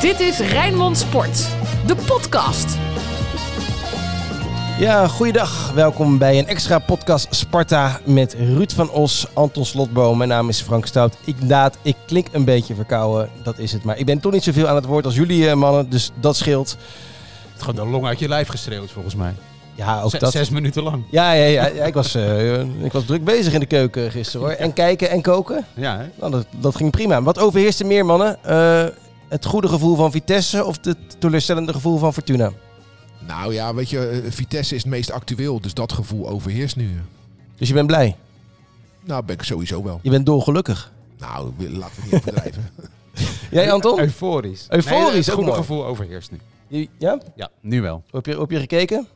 Dit is Rijnmond Sport, de podcast. Ja, goeiedag. Welkom bij een extra podcast Sparta met Ruud van Os, Anton Slotboom. Mijn naam is Frank Stout. Ik daad, ik klink een beetje verkouden, dat is het. Maar ik ben toch niet zoveel aan het woord als jullie eh, mannen, dus dat scheelt. Het gewoon de long uit je lijf geschreeuwd, volgens mij. Ja, ook Zes, dat. zes minuten lang. Ja, ja, ja, ja, ik, was, eh, ik was druk bezig in de keuken gisteren hoor. En kijken en koken, Ja, hè? nou, dat, dat ging prima. Wat overheerste meer mannen? Eh, het goede gevoel van Vitesse of het teleurstellende gevoel van Fortuna? Nou ja, weet je, eh, Vitesse is het meest actueel, dus dat gevoel overheerst nu. Dus je bent blij? Nou, ben ik sowieso wel. Je bent dolgelukkig? Nou, laten we niet overdrijven. Jij Anton? Euforisch. Euforisch, Nee, het goede gevoel overheerst nu. Ja? Ja, nu wel. Heb je, heb je gekeken?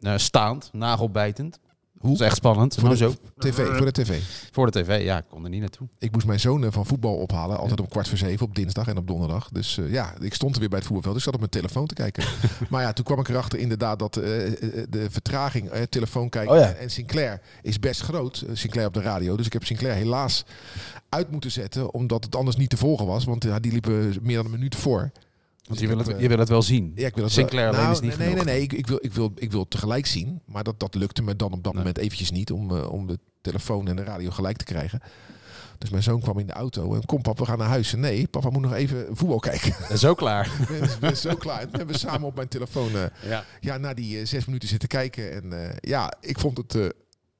Eh, staand, nagelbijtend. Hoe? Dat is echt spannend. Voor Nou, de, zo. TV, voor de tv. Voor de tv, ja, ik kon er niet naartoe. Ik moest mijn zoon eh, van voetbal ophalen, altijd om kwart voor zeven op dinsdag en op donderdag. Dus eh, ja, ik stond er weer bij het voetbalveld. Dus ik zat op mijn telefoon te kijken. maar ja, toen kwam ik erachter inderdaad dat eh, eh, de vertraging, eh, telefoon kijken Oh ja. en Sinclair is best groot. Eh, Sinclair op de radio. Dus ik heb Sinclair helaas uit moeten zetten, omdat het anders niet te volgen was. Want die liepen meer dan een minuut voor. Want Dus je wil, het, eh, je wil het wel zien. Ja, ik wil het Sinclair wel- alleen nou, is niet nee, nee, genoeg. nee, nee. Ik, ik, wil, ik, wil, ik wil het tegelijk zien. Maar dat, dat lukte me dan op dat Nee. moment eventjes niet om, eh, om de telefoon en de radio gelijk te krijgen. Dus mijn zoon kwam in de auto en kom papa, we gaan naar huis. Nee, papa moet nog even voetbal kijken. Is ook klaar. we zijn zo klaar. En toen hebben we samen op mijn telefoon eh, ja. ja, na die zes minuten zitten kijken. En ja, ik vond het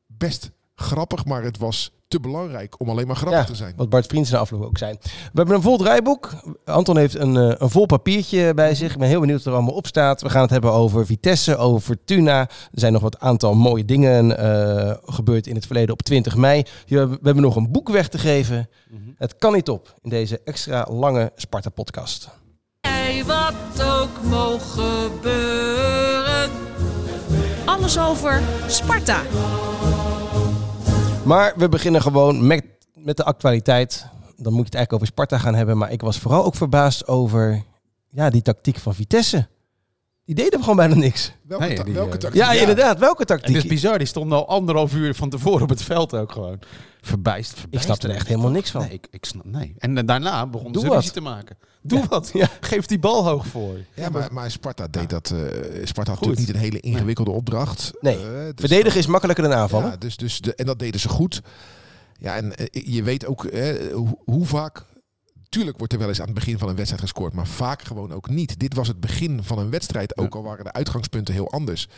best grappig, maar het was te belangrijk om alleen maar grappig Ja, te zijn. Wat Bart Vriends na afloop ook zijn. We hebben een vol draaiboek. Anton heeft een, eh, een vol papiertje bij zich. Ik ben heel benieuwd wat er allemaal op staat. We gaan het hebben over Vitesse, over Fortuna. Er zijn nog wat aantal mooie dingen eh, gebeurd in het verleden op 20 mei. We hebben nog een boek weg te geven. Mhm. Het kan niet op in deze extra lange Sparta-podcast. Jij wat ook mogen gebeuren. Alles over Sparta. Maar we beginnen gewoon met, met de actualiteit. Dan moet je het eigenlijk over Sparta gaan hebben. Maar ik was vooral ook verbaasd over ja, die tactiek van Vitesse. Die deden gewoon bijna niks. Welke, Nee, ta- die, welke eh, tactiek? Ja, inderdaad. Welke tactiek? het is bizar, die stonden al anderhalf uur van tevoren op het veld ook gewoon. Verbijst, verbijst. Ik snap er echt helemaal niks van. Nee, ik, ik snap, nee. En eh, daarna begonnen Doe ze ruzie te maken. Doe Ja. wat. Ja. Geef die bal hoog voor. Ja, maar, maar Sparta deed dat. eh, Sparta had Goed. natuurlijk niet een hele ingewikkelde opdracht. Nee. Dus Verdedigen is makkelijker dan aanvallen. Ja, dus, dus de, en dat deden ze goed. Ja, en je weet ook hoe, hoe vaak. Tuurlijk wordt er wel eens aan het begin van een wedstrijd gescoord, maar vaak gewoon ook niet. Dit was het begin van een wedstrijd, ook al waren de uitgangspunten heel anders.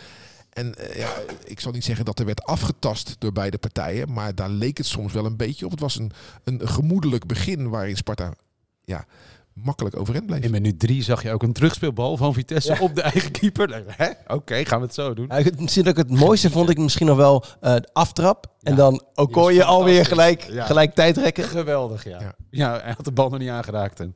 En eh, ja, ik zal niet zeggen dat er werd afgetast door beide partijen, maar daar leek het soms wel een beetje op. Het was een, een gemoedelijk begin waarin Sparta ja, makkelijk overeind bleef. In minuut drie zag je ook een terugspeelbal van Vitesse Ja. op de eigen keeper. Oké, gaan we het zo doen. Ja, misschien dat ik het mooiste vond ik misschien nog wel eh, de aftrap. En dan Okoye Die was alweer gelijk, Ja. gelijk tijd rekken. Geweldig, ja. Ja. ja. hij had de bal nog niet aangeraakt. En,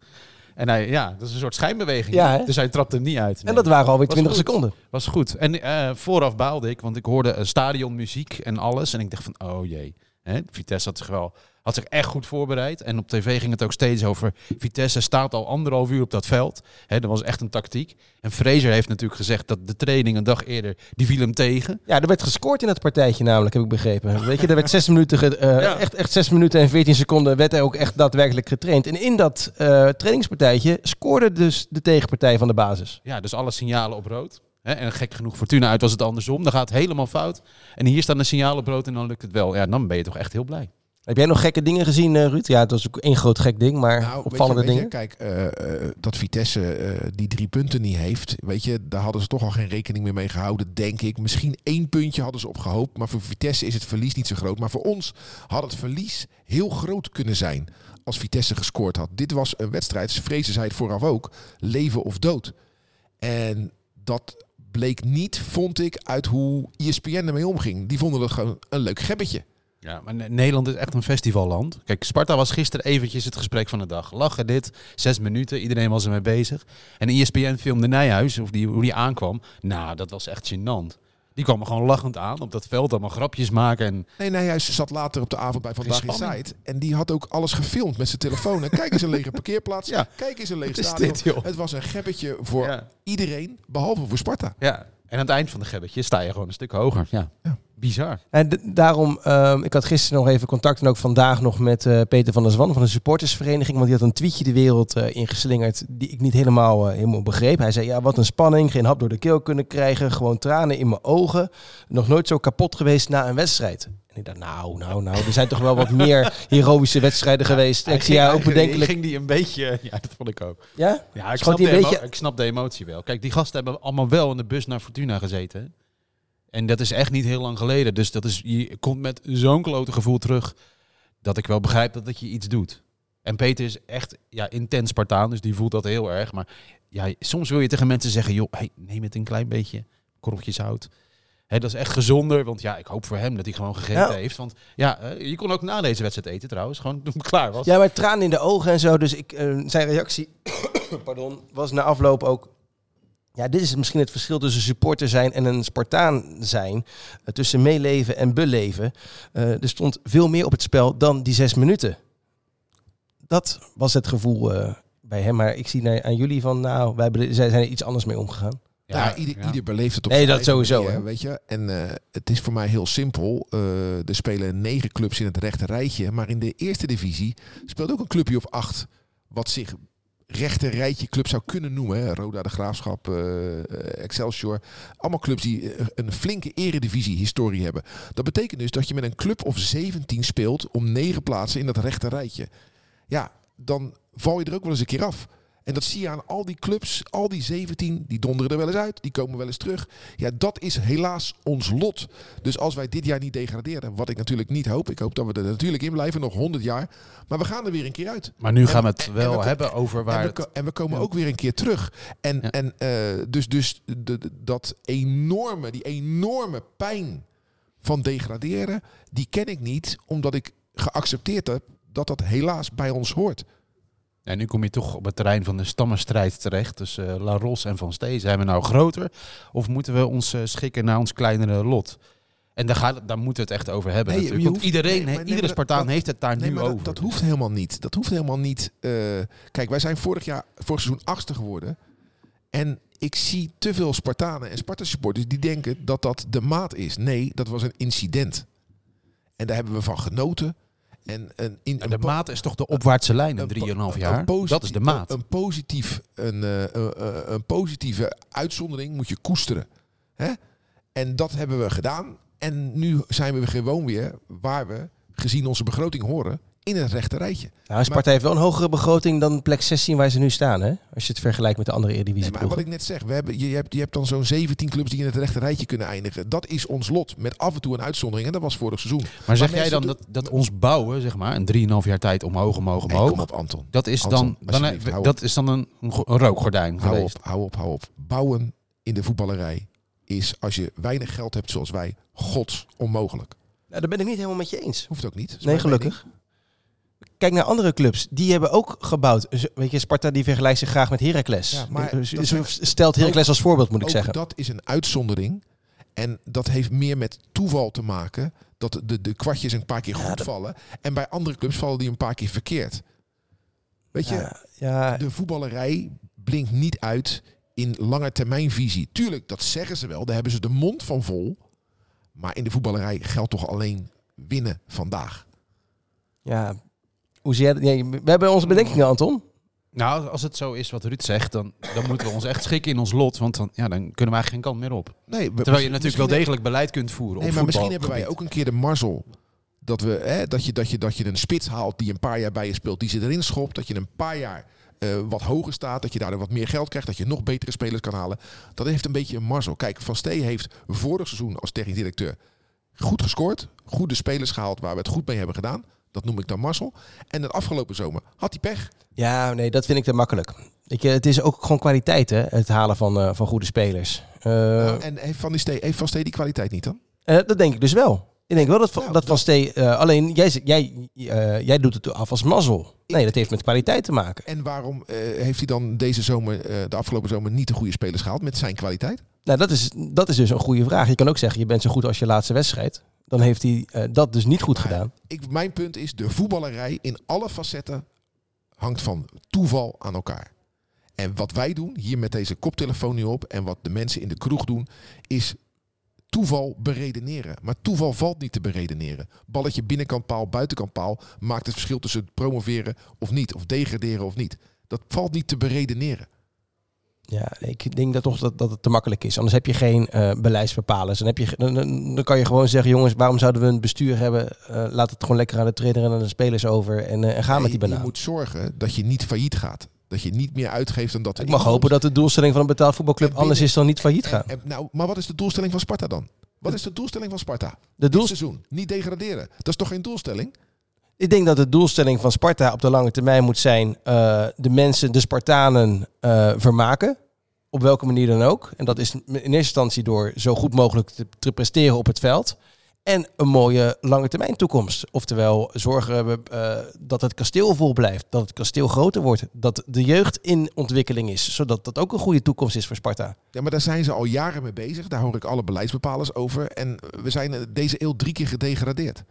en hij, ja, dat is een soort schijnbeweging. Ja, dus hij trapte hem niet uit. En dat waren alweer Was 20 goed. seconden. was goed. En eh, vooraf baalde ik, want ik hoorde eh, stadionmuziek en alles. En ik dacht van, oh jee. Hè? Vitesse had zich wel had zich echt goed voorbereid. En op tv ging het ook steeds over... Vitesse staat al anderhalf uur op dat veld. Dat was echt een tactiek. En Fraser heeft natuurlijk gezegd dat de training een dag eerder... die viel hem tegen. Ja, er werd gescoord in het partijtje namelijk, heb ik begrepen. Weet je, er werd zes minuten, ge- eh, Ja. echt, echt zes minuten en 14 seconden werd er ook echt daadwerkelijk getraind. En in dat eh, trainingspartijtje scoorde dus de tegenpartij van de basis. Ja, dus alle signalen op rood. En gek genoeg Fortuna uit was het andersom. Dan gaat het helemaal fout. En hier staan de signalen op rood en dan lukt het wel. Ja, dan ben je toch echt heel blij. Heb jij nog gekke dingen gezien, eh, Ruud? Ja, het was ook één groot gek ding, maar Nou, je- opvallende je, dingen. kijk, eh, eh, dat Vitesse die drie punten niet heeft, weet je, daar hadden ze toch al geen rekening meer mee gehouden, denk ik. Misschien één puntje hadden ze op gehoopt, maar voor Vitesse is het verlies niet zo groot. Maar voor ons had het verlies heel groot kunnen zijn als Vitesse gescoord had. Dit was een wedstrijd, vrezen zij het vooraf ook, leven of dood. En dat bleek niet, vond ik, uit hoe ESPN ermee omging. Die vonden het gewoon een leuk gebbetje. Ja, maar Ne- Nederland is echt een festivalland. Kijk, Sparta was gisteren eventjes het gesprek van de dag. Lachen dit, zes minuten, iedereen was ermee bezig. En ESPN filmde Nijhuis, of die, hoe die aankwam. Nou, dat was echt gênant. Die kwam er gewoon lachend aan op dat veld, allemaal grapjes maken. En Nee, nee, hij zat later op de avond bij Vandaag in. En die had ook alles gefilmd met zijn telefoon. En kijk eens een lege parkeerplaats. Ja. Kijk eens een leeg Wat is stadion. dit, joh? Het was een gebbetje voor ja. iedereen, behalve voor Sparta. ja, en aan het eind van de gebbetje sta je gewoon een stuk hoger. Ja. Ja. Bizar. En daarom, ehm, ik had gisteren nog even contact en ook vandaag nog met eh, Peter van der Zwan van de supportersvereniging. Want die had een tweetje de wereld eh, ingeslingerd die ik niet helemaal, eh, helemaal begreep. Hij zei, ja wat een spanning, geen hap door de keel kunnen krijgen, gewoon tranen in mijn ogen. Nog nooit zo kapot geweest na een wedstrijd. En ik dacht, nou, nou, nou, er zijn toch wel wat meer heroïsche wedstrijden geweest. ik zie jou ook bedenkelijk. ging die een beetje... Ja, dat vond ik ook. Ja? Ja, ik snap, die de beetje- ik snap de emotie wel. Kijk, die gasten hebben allemaal wel in de bus naar Fortuna gezeten. En dat is echt niet heel lang geleden. Dus dat is, je komt met zo'n klote gevoel terug dat ik wel begrijp dat dat je iets doet. En Peter is echt ja, intens Spartaan, dus die voelt dat heel erg. Maar ja, soms wil je tegen mensen zeggen, joh, hey, neem het een klein beetje, korreltje zout. Hè, dat is echt gezonder, want ja, ik hoop voor hem dat hij gewoon gegeten Ja. heeft. Want ja, je kon ook na deze wedstrijd eten trouwens, gewoon toen klaar was. Ja, maar tranen in de ogen en zo. Dus ik, eh, zijn reactie pardon, was na afloop ook... Ja, dit is misschien het verschil tussen supporter zijn en een Spartaan zijn. Eh, tussen meeleven en beleven. Eh, er stond veel meer op het spel dan die zes minuten. Dat was het gevoel eh, bij hem. Maar ik zie naar, aan jullie van, nou, wij hebben, zij zijn er iets anders mee omgegaan. Ja, ieder, ieder beleeft het op Nee, zijn dat sowieso, manier, hè. weet je. En eh, het is voor mij heel simpel. Eh, er spelen negen clubs in het rechte rijtje. Maar in de eerste divisie speelt ook een clubje of acht... wat zich rechte rijtje club zou kunnen noemen. Hè. Roda de Graafschap, eh, Excelsior. Allemaal clubs die eh, een flinke eredivisie-historie hebben. Dat betekent dus dat je met een club of 17 speelt... om negen plaatsen in dat rechte rijtje. Ja, dan val je er ook wel eens een keer af. En dat zie je aan al die clubs, al die 17, die donderen er wel eens uit, die komen wel eens terug. Ja, dat is helaas ons lot. Dus als wij dit jaar niet degraderen, wat ik natuurlijk niet hoop, ik hoop dat we er natuurlijk in blijven, nog 100 jaar. Maar we gaan er weer een keer uit. Maar nu gaan we het en wel we- hebben over waar En we, het... ko- en we komen ook weer een keer terug. En, Ja. en eh, dus, dus de, de- dat enorme, die enorme pijn van degraderen, die ken ik niet, omdat ik geaccepteerd heb dat dat helaas bij ons hoort. Ja, nu kom je toch op het terrein van de stammenstrijd terecht tussen eh, La Ros en Van Stee. Zijn we nou groter of moeten we ons eh, schikken naar ons kleinere lot? En daar, gaat, daar moeten we het echt over hebben Nee, natuurlijk. je Want hoeft- iedereen, nee, nee, iedere Spartaan dat- heeft het daar nu dat, over. dat hoeft helemaal niet. Dat hoeft helemaal niet. eh, kijk, wij zijn vorig jaar, vorig seizoen achtste geworden. En ik zie te veel Spartanen en Sparta-supporters die denken dat dat de maat is. Nee, dat was een incident. En daar hebben we van genoten. En een, in, de maat is toch de opwaartse lijn in een po- 3,5 een jaar? Dat is de maat. Een, positief, een, eh, een, een- een positieve uitzondering moet je koesteren. Hè? En dat hebben we gedaan. En nu zijn we gewoon weer waar we, gezien onze begroting horen, in het rechte rijtje. Nou, Sparta heeft wel een hogere begroting dan plek 16 waar ze nu staan, hè? Als je het vergelijkt met de andere Nee, Eredivisie maar wat ik net zeg, we hebben, je, hebt, je hebt dan zo'n 17 clubs die in het rechte rijtje kunnen eindigen. Dat is ons lot, met af en toe een uitzondering. En dat was vorig seizoen. maar zeg jij dan dat, dat ons bouwen, zeg maar, in 3,5 jaar tijd omhoog, omhoog, Nee, omhoog. kom op Anton. dat is Anton, dan, dan, dat is dan een, een go- een rookgordijn Hou geweest. op, hou op, hou op. Bouwen in de voetballerij is, als je weinig geld hebt zoals wij, gods onmogelijk. Nou, daar ben ik niet helemaal met je eens. Hoeft ook niet. Nee, gelukkig. Kijk naar andere clubs. Die hebben ook gebouwd. Weet je, Sparta die vergelijkt zich graag met Heracles. Ja, maar Dus- stelt Heracles als voorbeeld, moet ik zeggen. dat is een uitzondering. En dat heeft meer met toeval te maken. Dat de, de kwartjes een paar keer goed dat- vallen. En bij andere clubs vallen die een paar keer verkeerd. Weet je, Ja, de voetballerij blinkt niet uit in langetermijnvisie. Tuurlijk, dat zeggen ze wel. Daar hebben ze de mond van vol. Maar in de voetballerij geldt toch alleen winnen vandaag. ja. Hoe zie jij dat? We hebben onze bedenkingen, Anton. Nou, als het zo is wat Ruud zegt, dan, dan moeten we ons echt schikken in ons lot. Want dan, ja, dan kunnen we eigenlijk geen kant meer op. Nee, we- Terwijl je natuurlijk wel degelijk beleid kunt voeren. Nee, op maar misschien hebben wij ook een keer de mazzel. Dat, we, hè, dat, je, dat, je, dat je een spits haalt die een paar jaar bij je speelt, die ze erin schopt. Dat je een paar jaar eh, wat hoger staat. Dat je daardoor wat meer geld krijgt. Dat je nog betere spelers kan halen. Dat heeft een beetje een mazzel. Kijk, Van Stee heeft vorig seizoen als technisch directeur goed gescoord. Goede spelers gehaald waar we het goed mee hebben gedaan. Dat noem ik dan mazzel. En de afgelopen zomer had hij pech. Ja, nee, dat vind ik te makkelijk. Ik, eh, het is ook gewoon kwaliteit, hè? Het halen van, eh, van goede spelers. Eh, Nou, en heeft Van, Stee, heeft van Stee die kwaliteit niet dan? dat denk ik dus wel. Ik denk wel dat, Van- Nou, dat Van Stee... alleen, jij, jij, jij doet het af als mazzel. Nee, dat heeft met kwaliteit te maken. En waarom heeft hij dan deze zomer, de afgelopen zomer, niet de goede spelers gehaald met zijn kwaliteit? Nou, dat is, dat is dus een goede vraag. Je kan ook zeggen, je bent zo goed als je laatste wedstrijd. Dan heeft hij eh, dat dus niet goed Maar gedaan. Ik, mijn punt is, de voetballerij in alle facetten hangt van toeval aan elkaar. En wat wij doen, hier met deze koptelefoon nu op, en wat de mensen in de kroeg doen, is toeval beredeneren. Maar toeval valt niet te beredeneren. Balletje binnenkant paal, buitenkant paal maakt het verschil tussen promoveren of niet. Of degraderen of niet. Dat valt niet te beredeneren. Ja, ik denk dat toch dat, dat het te makkelijk is. Anders heb je geen eh, beleidsbepalers. Dan, heb je, dan, dan kan je gewoon zeggen, jongens, waarom zouden we een bestuur hebben? Eh, laat het gewoon lekker aan de trainer en aan de spelers over. En, eh, en ga met die je banaan. moet zorgen dat je niet failliet gaat. Dat je niet meer uitgeeft dan dat Ik mag hopen dat de doelstelling van een betaald voetbalclub En anders binnen- is dan niet failliet gaan. en- nou, maar wat is de doelstelling van Sparta dan? Wat is de doelstelling van Sparta? De Dit doel, seizoen. Niet degraderen. Dat is toch geen doelstelling? Ik denk dat de doelstelling van Sparta op de lange termijn moet zijn eh, de mensen, de Spartanen, eh, vermaken. Op welke manier dan ook. En dat is in eerste instantie door zo goed mogelijk te, te presteren op het veld. En een mooie lange termijn toekomst. Oftewel zorgen we eh, dat het kasteel vol blijft. Dat het kasteel groter wordt. Dat de jeugd in ontwikkeling is. Zodat dat ook een goede toekomst is voor Sparta. Ja, maar daar zijn ze al jaren mee bezig. Daar hoor ik alle beleidsbepalers over. En we zijn deze eeuw drie keer gedegradeerd.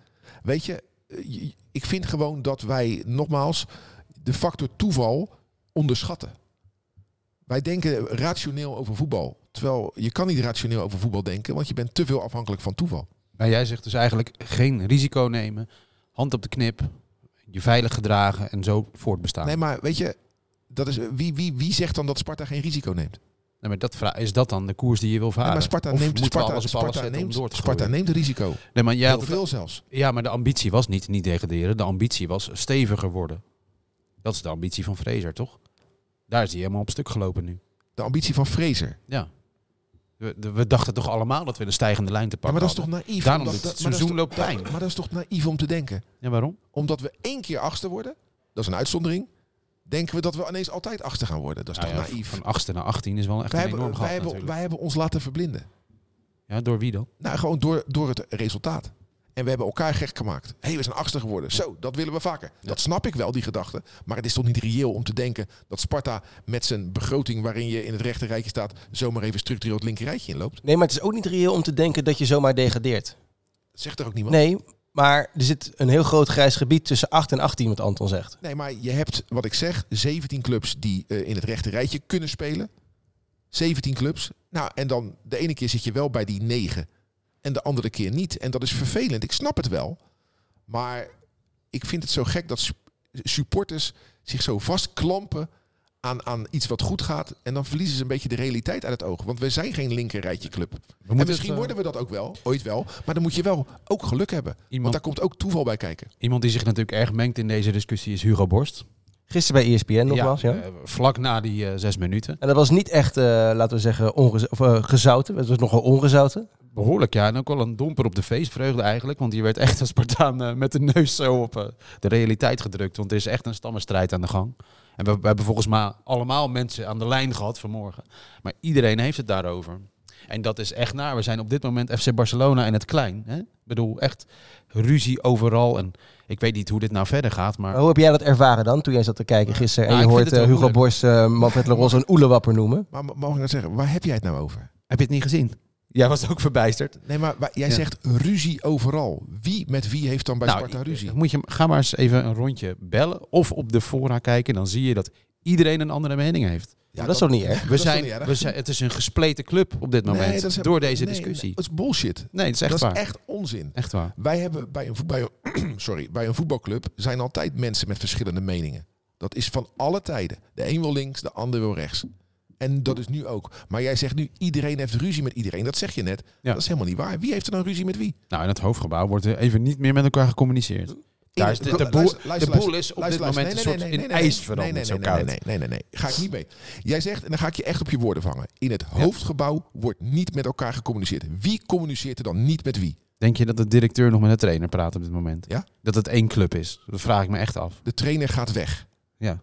Weet je- ik vind gewoon dat wij nogmaals de factor toeval onderschatten. Wij denken rationeel over voetbal. Terwijl je kan niet rationeel over voetbal denken, want je bent te veel afhankelijk van toeval. Maar jij zegt dus eigenlijk geen risico nemen, hand op de knip, je veilig gedragen en zo voortbestaan. Nee, maar weet je, dat is, wie, wie, wie zegt dan dat Sparta geen risico neemt? Nee, maar dat is dat dan de koers die je wil varen? Nee, maar Sparta Of neemt, Sparta, alles op alles Sparta neemt, door Sparta risico. Nee, maar jij Heel had het- veel zelfs. Ja, maar de ambitie was niet, niet degraderen. De ambitie was steviger worden. Dat is de ambitie van Fraser, toch? Daar is hij helemaal op stuk gelopen nu. De ambitie van Fraser. Ja. We, de- we dachten toch allemaal dat we de stijgende lijn te Ja, maar pakken dat is toch naïef? Daarom dat- maar dat is seizoen toch- loopt pijn. Maar dat is toch naïef om te denken? Ja, waarom? Omdat we één keer achtste worden, dat is een uitzondering, denken we dat we ineens altijd achtste gaan worden. Dat is toch ja, naïef? Van 8 naar 18 is wel echt Wij een hebben, enorm wij, gat hebben, natuurlijk. wij hebben ons laten verblinden. Ja, door wie dan? Nou, gewoon door, door het resultaat. En we hebben elkaar gek gemaakt. Hé, hey, we zijn achtste geworden. Zo, dat willen we vaker. Dat snap ik wel, die gedachte. Maar het is toch niet reëel om te denken dat Sparta met zijn begroting waarin je in het rechter rijtje staat, zomaar even structureel het linker rijtje inloopt. Nee, maar het is ook niet reëel om te denken dat je zomaar degradeert. Dat zegt er ook niemand. Nee, maar er zit een heel groot grijs gebied tussen 8 en 18, wat Anton zegt. Nee, maar je hebt, wat ik zeg, 17 clubs die eh, in het rechte rijtje kunnen spelen. 17 clubs. Nou, en dan de ene keer zit je wel bij die 9 en de andere keer niet. En dat is vervelend. Ik snap het wel. Maar ik vind het zo gek dat sup- supporters zich zo vastklampen aan, aan iets wat goed gaat. En dan verliezen ze een beetje de realiteit uit het oog. Want we zijn geen linker rijtje club. En misschien het, eh, worden we dat ook wel, ooit wel. Maar dan moet je wel ook geluk hebben. Want Iemand, daar komt ook toeval bij kijken. iemand die zich natuurlijk erg mengt in deze discussie is Hugo Borst. Gisteren bij ESPN nogmaals, ja. eh, vlak na die eh, zes minuten. En dat was niet echt, eh, laten we zeggen, of, gezouten. Het was nogal ongezouten. Behoorlijk, ja. En ook wel een domper op de feestvreugde eigenlijk. Want hier werd echt een Spartaan met de neus zo op de realiteit gedrukt. Want er is echt een stammenstrijd aan de gang. En we, we hebben volgens mij allemaal mensen aan de lijn gehad vanmorgen. Maar iedereen heeft het daarover. En dat is echt naar. We zijn op dit moment FC Barcelona in het klein. Hè? Ik bedoel, echt ruzie overal. En ik weet niet hoe dit nou verder gaat. Maar hoe heb jij dat ervaren dan, toen jij zat te kijken gisteren? Nou, en je ik hoort eh, Hugo. Borst, uh, Manfred Leroy een oelewapper noemen. Maar ma- mag ik nou zeggen, waar heb jij het nou over? heb je het niet gezien? Jij was ook verbijsterd. Nee, maar wa- jij Ja. zegt ruzie overal. Wie met wie heeft dan bij Nou, Sparta ruzie? Moet je, ga maar eens even een rondje bellen of op de fora kijken. Dan zie je dat iedereen een andere mening heeft. Ja, dat is toch niet erg? We dat is toch zijn, niet erg? we zijn, het is een gespleten club op dit moment Nee, dat is- door deze nee, discussie. nee, dat is bullshit. Nee, het is echt dat waar. is echt onzin. Echt waar. Wij hebben bij een, voet- bij, een, sorry, bij een voetbalclub zijn altijd mensen met verschillende meningen. Dat is van alle tijden. De een wil links, de ander wil rechts. En dat is nu ook. Maar jij zegt nu iedereen heeft ruzie met iedereen. Dat zeg je net. Ja. Dat is helemaal niet waar. Wie heeft er dan ruzie met wie? Nou, in het hoofdgebouw wordt er even niet meer met elkaar gecommuniceerd. Daar is de, de, boel, de boel is op dit moment een soort nee, in nee, nee, ijs nee, veranderd, nee, zo nee. Nee, nee, nee, nee. Ga ik niet mee. Jij zegt, en dan ga ik je echt op je woorden vangen. In het hoofdgebouw wordt niet met elkaar gecommuniceerd. Wie communiceert er dan niet met wie? Denk je dat de directeur nog met de trainer praat op dit moment? Ja. Dat het één club is? Dat vraag ik me echt af. De trainer gaat weg. Ja.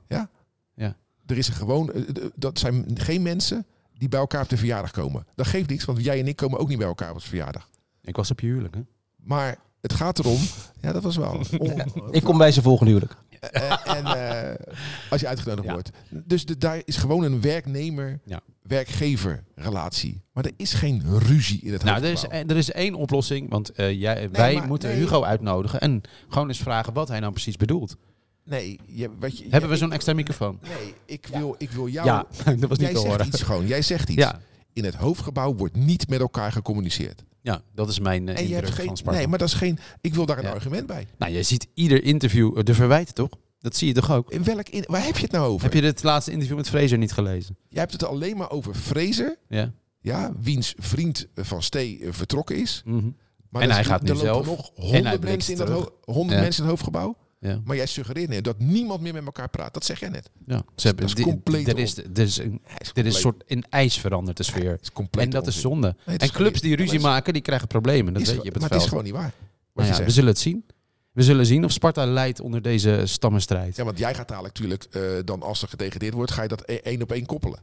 Er is er gewoon, eh, eh, dat zijn geen mensen die bij elkaar op de verjaardag komen. Dat geeft niks, want jij en ik komen ook niet bij elkaar op de verjaardag. Ik was op je huwelijk, hè? Maar het gaat erom, ja dat was wel. on- Ik kom bij zijn volgende huwelijk. Eh, en eh, als je uitgenodigd Ja. wordt. Dus de, daar is gewoon een werknemer, Ja. werkgever relatie. Maar er is geen ruzie in het Nou, er is, er is één oplossing, want eh, jij, wij maar- moeten nee. Hugo uitnodigen en gewoon eens vragen wat hij nou precies bedoelt. Nee, je, wat je, Hebben we zo'n extra microfoon? Nee, ik wil, ik wil jou... Ja, dat was niet jij te zegt horen. iets gewoon. Jij zegt iets. Ja, In het hoofdgebouw wordt niet met elkaar gecommuniceerd. Ja, dat is mijn eh, En je indruk hebt geen. van Sparta. Nee, maar dat is geen. Ik wil daar een Ja. argument bij. Nou, je ziet ieder interview eh, de verwijten, toch? Dat zie je toch ook? In welk. In, waar heb je het nou over? Heb je het laatste interview met Fraser niet gelezen? Jij hebt het alleen maar over Fraser. Ja. Ja, wiens vriend eh, van Stee eh, vertrokken is. Mhm. Maar En er- hij gaat nu er lopen zelf. nog En hij honderd blikt mensen in dat terug. ho- honderd Ja. mensen in het hoofdgebouw. Ja. Maar jij suggereert net dat niemand meer met elkaar praat. Dat zeg jij net. ja. Ze hebben, dat is compleet er is, er is, een, is is compleet- een soort in ijs veranderd, de sfeer. En dat is zonde. Nee, en clubs die ruzie maken, die krijgen problemen. Dat is- weet je op het maar veld. het is gewoon niet waar. Nou ja, we zullen het zien. We zullen zien of Sparta leidt onder deze stammenstrijd. Ja, want jij gaat dadelijk natuurlijk, eh, dan als er gedegradeerd wordt, ga je dat e- één op één koppelen.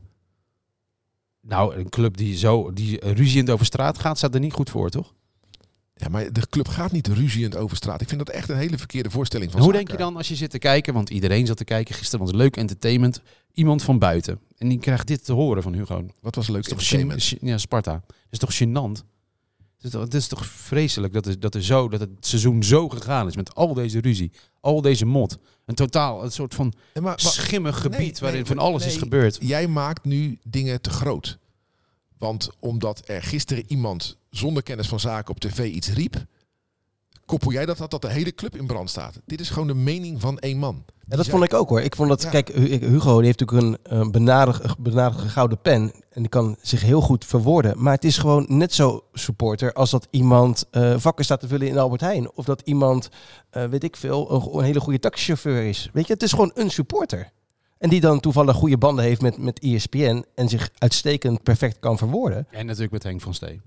Nou, een club die zo die ruziend over straat gaat, staat er niet goed voor, toch? Ja, maar de club gaat niet ruziend over straat. Ik vind dat echt een hele verkeerde voorstelling van Hoe zaken. denk je dan als je zit te kijken? Want iedereen zat te kijken gisteren, was leuk entertainment. Iemand van buiten. En die krijgt dit te horen van Hugo. Wat was leuk toch entertainment? gêne- Ja, Sparta. Dat is toch gênant? Het is toch, toch vreselijk dat, het, dat, er zo, dat het seizoen zo gegaan is met al deze ruzie, al deze mot. Een totaal, een soort van Nee, maar- maar- schimmig gebied nee, waarin van alles is gebeurd. Jij maakt nu dingen te groot. Want omdat er gisteren iemand zonder kennis van zaken op tv iets riep, koppel jij dat dat, dat de hele club in brand staat. Dit is gewoon de mening van één man. Ja, dat vond ik ook hoor. Ik vond dat, Ja. kijk, Hu- Hugo die heeft natuurlijk een uh, benadig, benadigde gouden pen. En die kan zich heel goed verwoorden. Maar het is gewoon net zo supporter als dat iemand eh, vakken staat te vullen in Albert Heijn. Of dat iemand, eh, weet ik veel, een, een hele goede taxichauffeur is. Weet je, het is gewoon een supporter. En die dan toevallig goede banden heeft met, met ESPN. En zich uitstekend perfect kan verwoorden. En natuurlijk met Henk van Stee.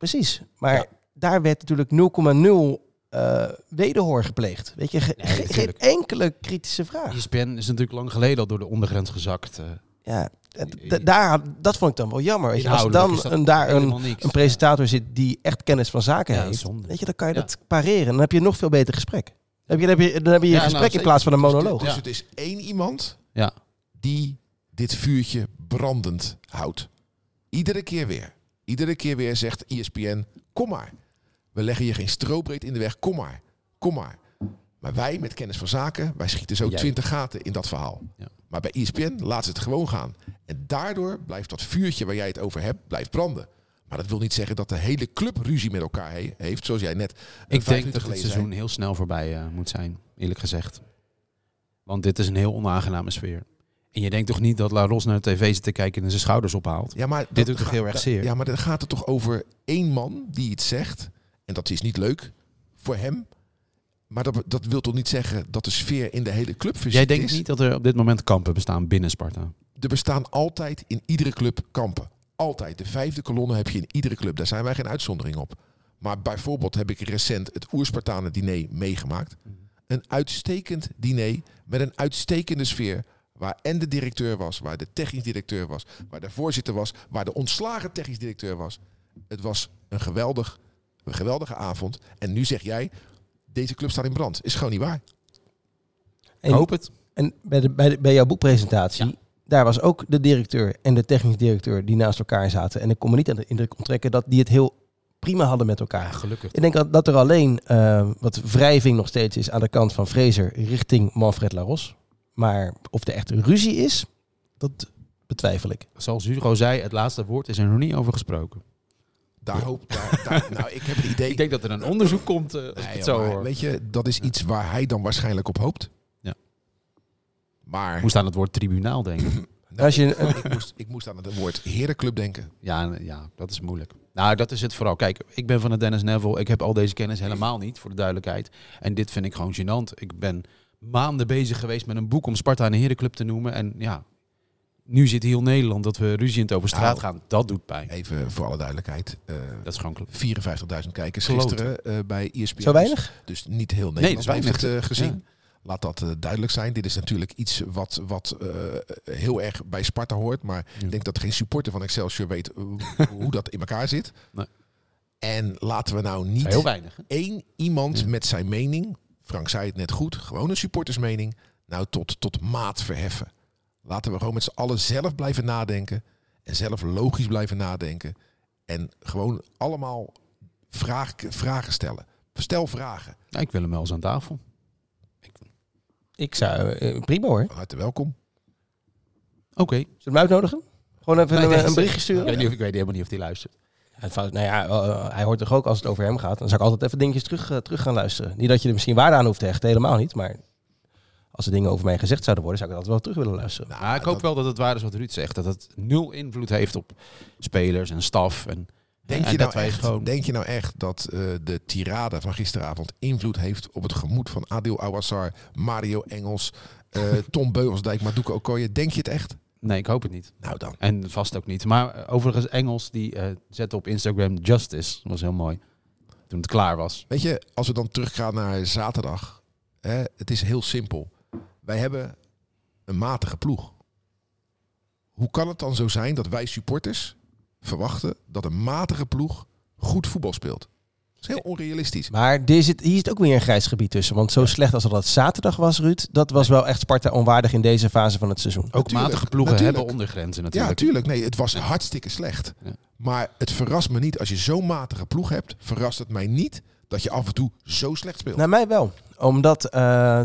Precies. Maar Ja. daar werd natuurlijk 0,0 eh wederhoor gepleegd. Weet je, ge- Nee, ge- geen enkele kritische vraag. ESPN is natuurlijk lang geleden al door de ondergrens gezakt. eh. Ja, daar, dat vond ik dan wel jammer. Weet je. Als er dan een, daar een, een presentator zit die echt kennis van zaken Ja, heeft, zonde. weet je, dan kan je Ja. dat pareren. Dan heb je een nog veel beter gesprek. Dan heb je, dan heb je, dan heb je, je Ja, nou, gesprek in plaats van een Dus, monoloog. dus Ja. het is één iemand Ja. die dit vuurtje brandend houdt. Iedere keer weer. Iedere keer weer zegt ESPN, kom maar. We leggen je geen strobreed in de weg, kom maar. Kom maar. Maar wij met kennis van zaken, wij schieten zo twintig gaten in dat verhaal. Ja. Maar bij ESPN laten ze het gewoon gaan. En daardoor blijft dat vuurtje waar jij het over hebt, blijft branden. Maar dat wil niet zeggen dat de hele club ruzie met elkaar he- heeft, zoals jij net eh, Ik denk dat het seizoen heel snel voorbij eh, moet zijn, eerlijk gezegd. Want dit is een heel onaangename sfeer. En je denkt toch niet dat La Ros naar de tv zit te kijken en zijn schouders ophaalt? Ja, maar Dit doet toch heel erg zeer? Ja, maar dan gaat het toch over één man die iets zegt. En dat is niet leuk voor hem. Maar dat, dat wil toch niet zeggen dat de sfeer in de hele club Jij verziekt denkt is? niet dat er op dit moment kampen bestaan binnen Sparta? Er bestaan altijd in iedere club kampen. Altijd. De vijfde kolonne heb je in iedere club. Daar zijn wij geen uitzondering op. Maar bijvoorbeeld heb ik recent het Oerspartanen diner meegemaakt. Een uitstekend diner met een uitstekende sfeer. Waar en de directeur was, waar de technisch directeur was, waar de voorzitter was, waar de ontslagen technisch directeur was. Het was een, geweldig, een geweldige avond. En nu zeg jij, deze club staat in brand. Is gewoon niet waar. En, Hoop het. en bij, de, bij, de- bij jouw boekpresentatie, Ja. daar was ook de directeur en de technisch directeur die naast elkaar zaten. En ik kon me niet aan de indruk onttrekken dat die het heel prima hadden met elkaar. Ja, gelukkig. Ik denk dat, dat er alleen eh, wat wrijving nog steeds is aan de kant van Fraser richting Manfred Laros. Maar of er echt ruzie is, dat betwijfel ik. Zoals Hugo zei, het laatste woord is er nog niet over gesproken. Daar hoop daar, daar- Nou, ik heb het idee. Ik denk dat er een onderzoek komt eh, als ik Nee, het zo maar hoor. Weet je, dat is iets waar hij dan waarschijnlijk op hoopt. Ja. Maar Ik moest aan het woord tribunaal denken. nou, Als je- ik, ik moest, ik moest aan het woord herenclub denken. Ja, ja, dat is moeilijk. Nou, dat is het vooral. Kijk, ik ben van de Dennis Neville. Ik heb al deze kennis helemaal niet, voor de duidelijkheid. En dit vind ik gewoon gênant. Ik ben maanden bezig geweest met een boek om Sparta een herenclub te noemen. En ja, nu zit heel Nederland dat we ruziend over straat Nou. gaan. Dat doet pijn. Even voor alle duidelijkheid. eh, Dat is gewoon... kl- 54.000 kijkers gisteren eh, bij ESPN. Zo weinig? Dus niet heel Nee, Nederland dat is heeft weinig. het eh, gezien. Laat dat duidelijk zijn. Dit is natuurlijk iets wat, wat eh, heel erg bij Sparta hoort. Maar Ja. ik denk dat geen supporter van Excelsior weet hoe dat in elkaar zit. Nee. En laten we nou niet Heel weinig. hè? één iemand Ja. met zijn mening, Frank zei het net goed, gewoon een supportersmening, nou tot, tot maat verheffen. Laten we gewoon met z'n allen zelf blijven nadenken en zelf logisch blijven nadenken. En gewoon allemaal vraag, vragen stellen. Stel vragen. Ja, ik wil hem wel eens aan tafel. Ik zou, eh, prima hoor. Van harte welkom. Oké. Zullen we hem uitnodigen? Gewoon even Nee, een, een berichtje Ik sturen? weet, niet of, ik weet helemaal niet of hij luistert. Nou ja, eh, hij hoort toch ook als het over hem gaat. Dan zou ik altijd even dingetjes terug, eh, terug gaan luisteren. Niet dat je er misschien waarde aan hoeft te hechten, helemaal niet. Maar als er dingen over mij gezegd zouden worden, zou ik dat wel terug willen luisteren. Nou, Maar ik hoop dat- wel dat het waar is wat Ruud zegt. Dat het nul invloed heeft op spelers en staf. En, Denk en je, dat nou echt, gewoon... denk je nou echt dat eh, de tirade van gisteravond invloed heeft op het gemoed van Adil Awassar, Mario Engels, eh, Tom Beugelsdijk, Maduka Okoye? Denk je het echt? Nee, ik hoop het niet. Nou dan. En vast ook niet. Maar eh, overigens, Engels die eh, zette op Instagram Justice. Dat was heel mooi. Toen het klaar was. Weet je, als we dan teruggaan naar zaterdag. Hè, het is heel simpel. Wij hebben een matige ploeg. Hoe kan het dan zo zijn dat wij supporters verwachten dat een matige ploeg goed voetbal speelt? Dat is heel onrealistisch. Maar hier zit, hier zit ook weer een grijs gebied tussen. Want zo slecht als dat zaterdag was, Ruud, dat was wel echt Sparta onwaardig in deze fase van het seizoen. Ook Natuurlijk, matige ploegen natuurlijk. hebben ondergrenzen Ja, natuurlijk. tuurlijk. Nee, het was hartstikke slecht. Ja. Maar het verrast me niet. Als je zo'n matige ploeg hebt, verrast het mij niet dat je af en toe zo slecht speelt. Naar mij wel. Omdat eh,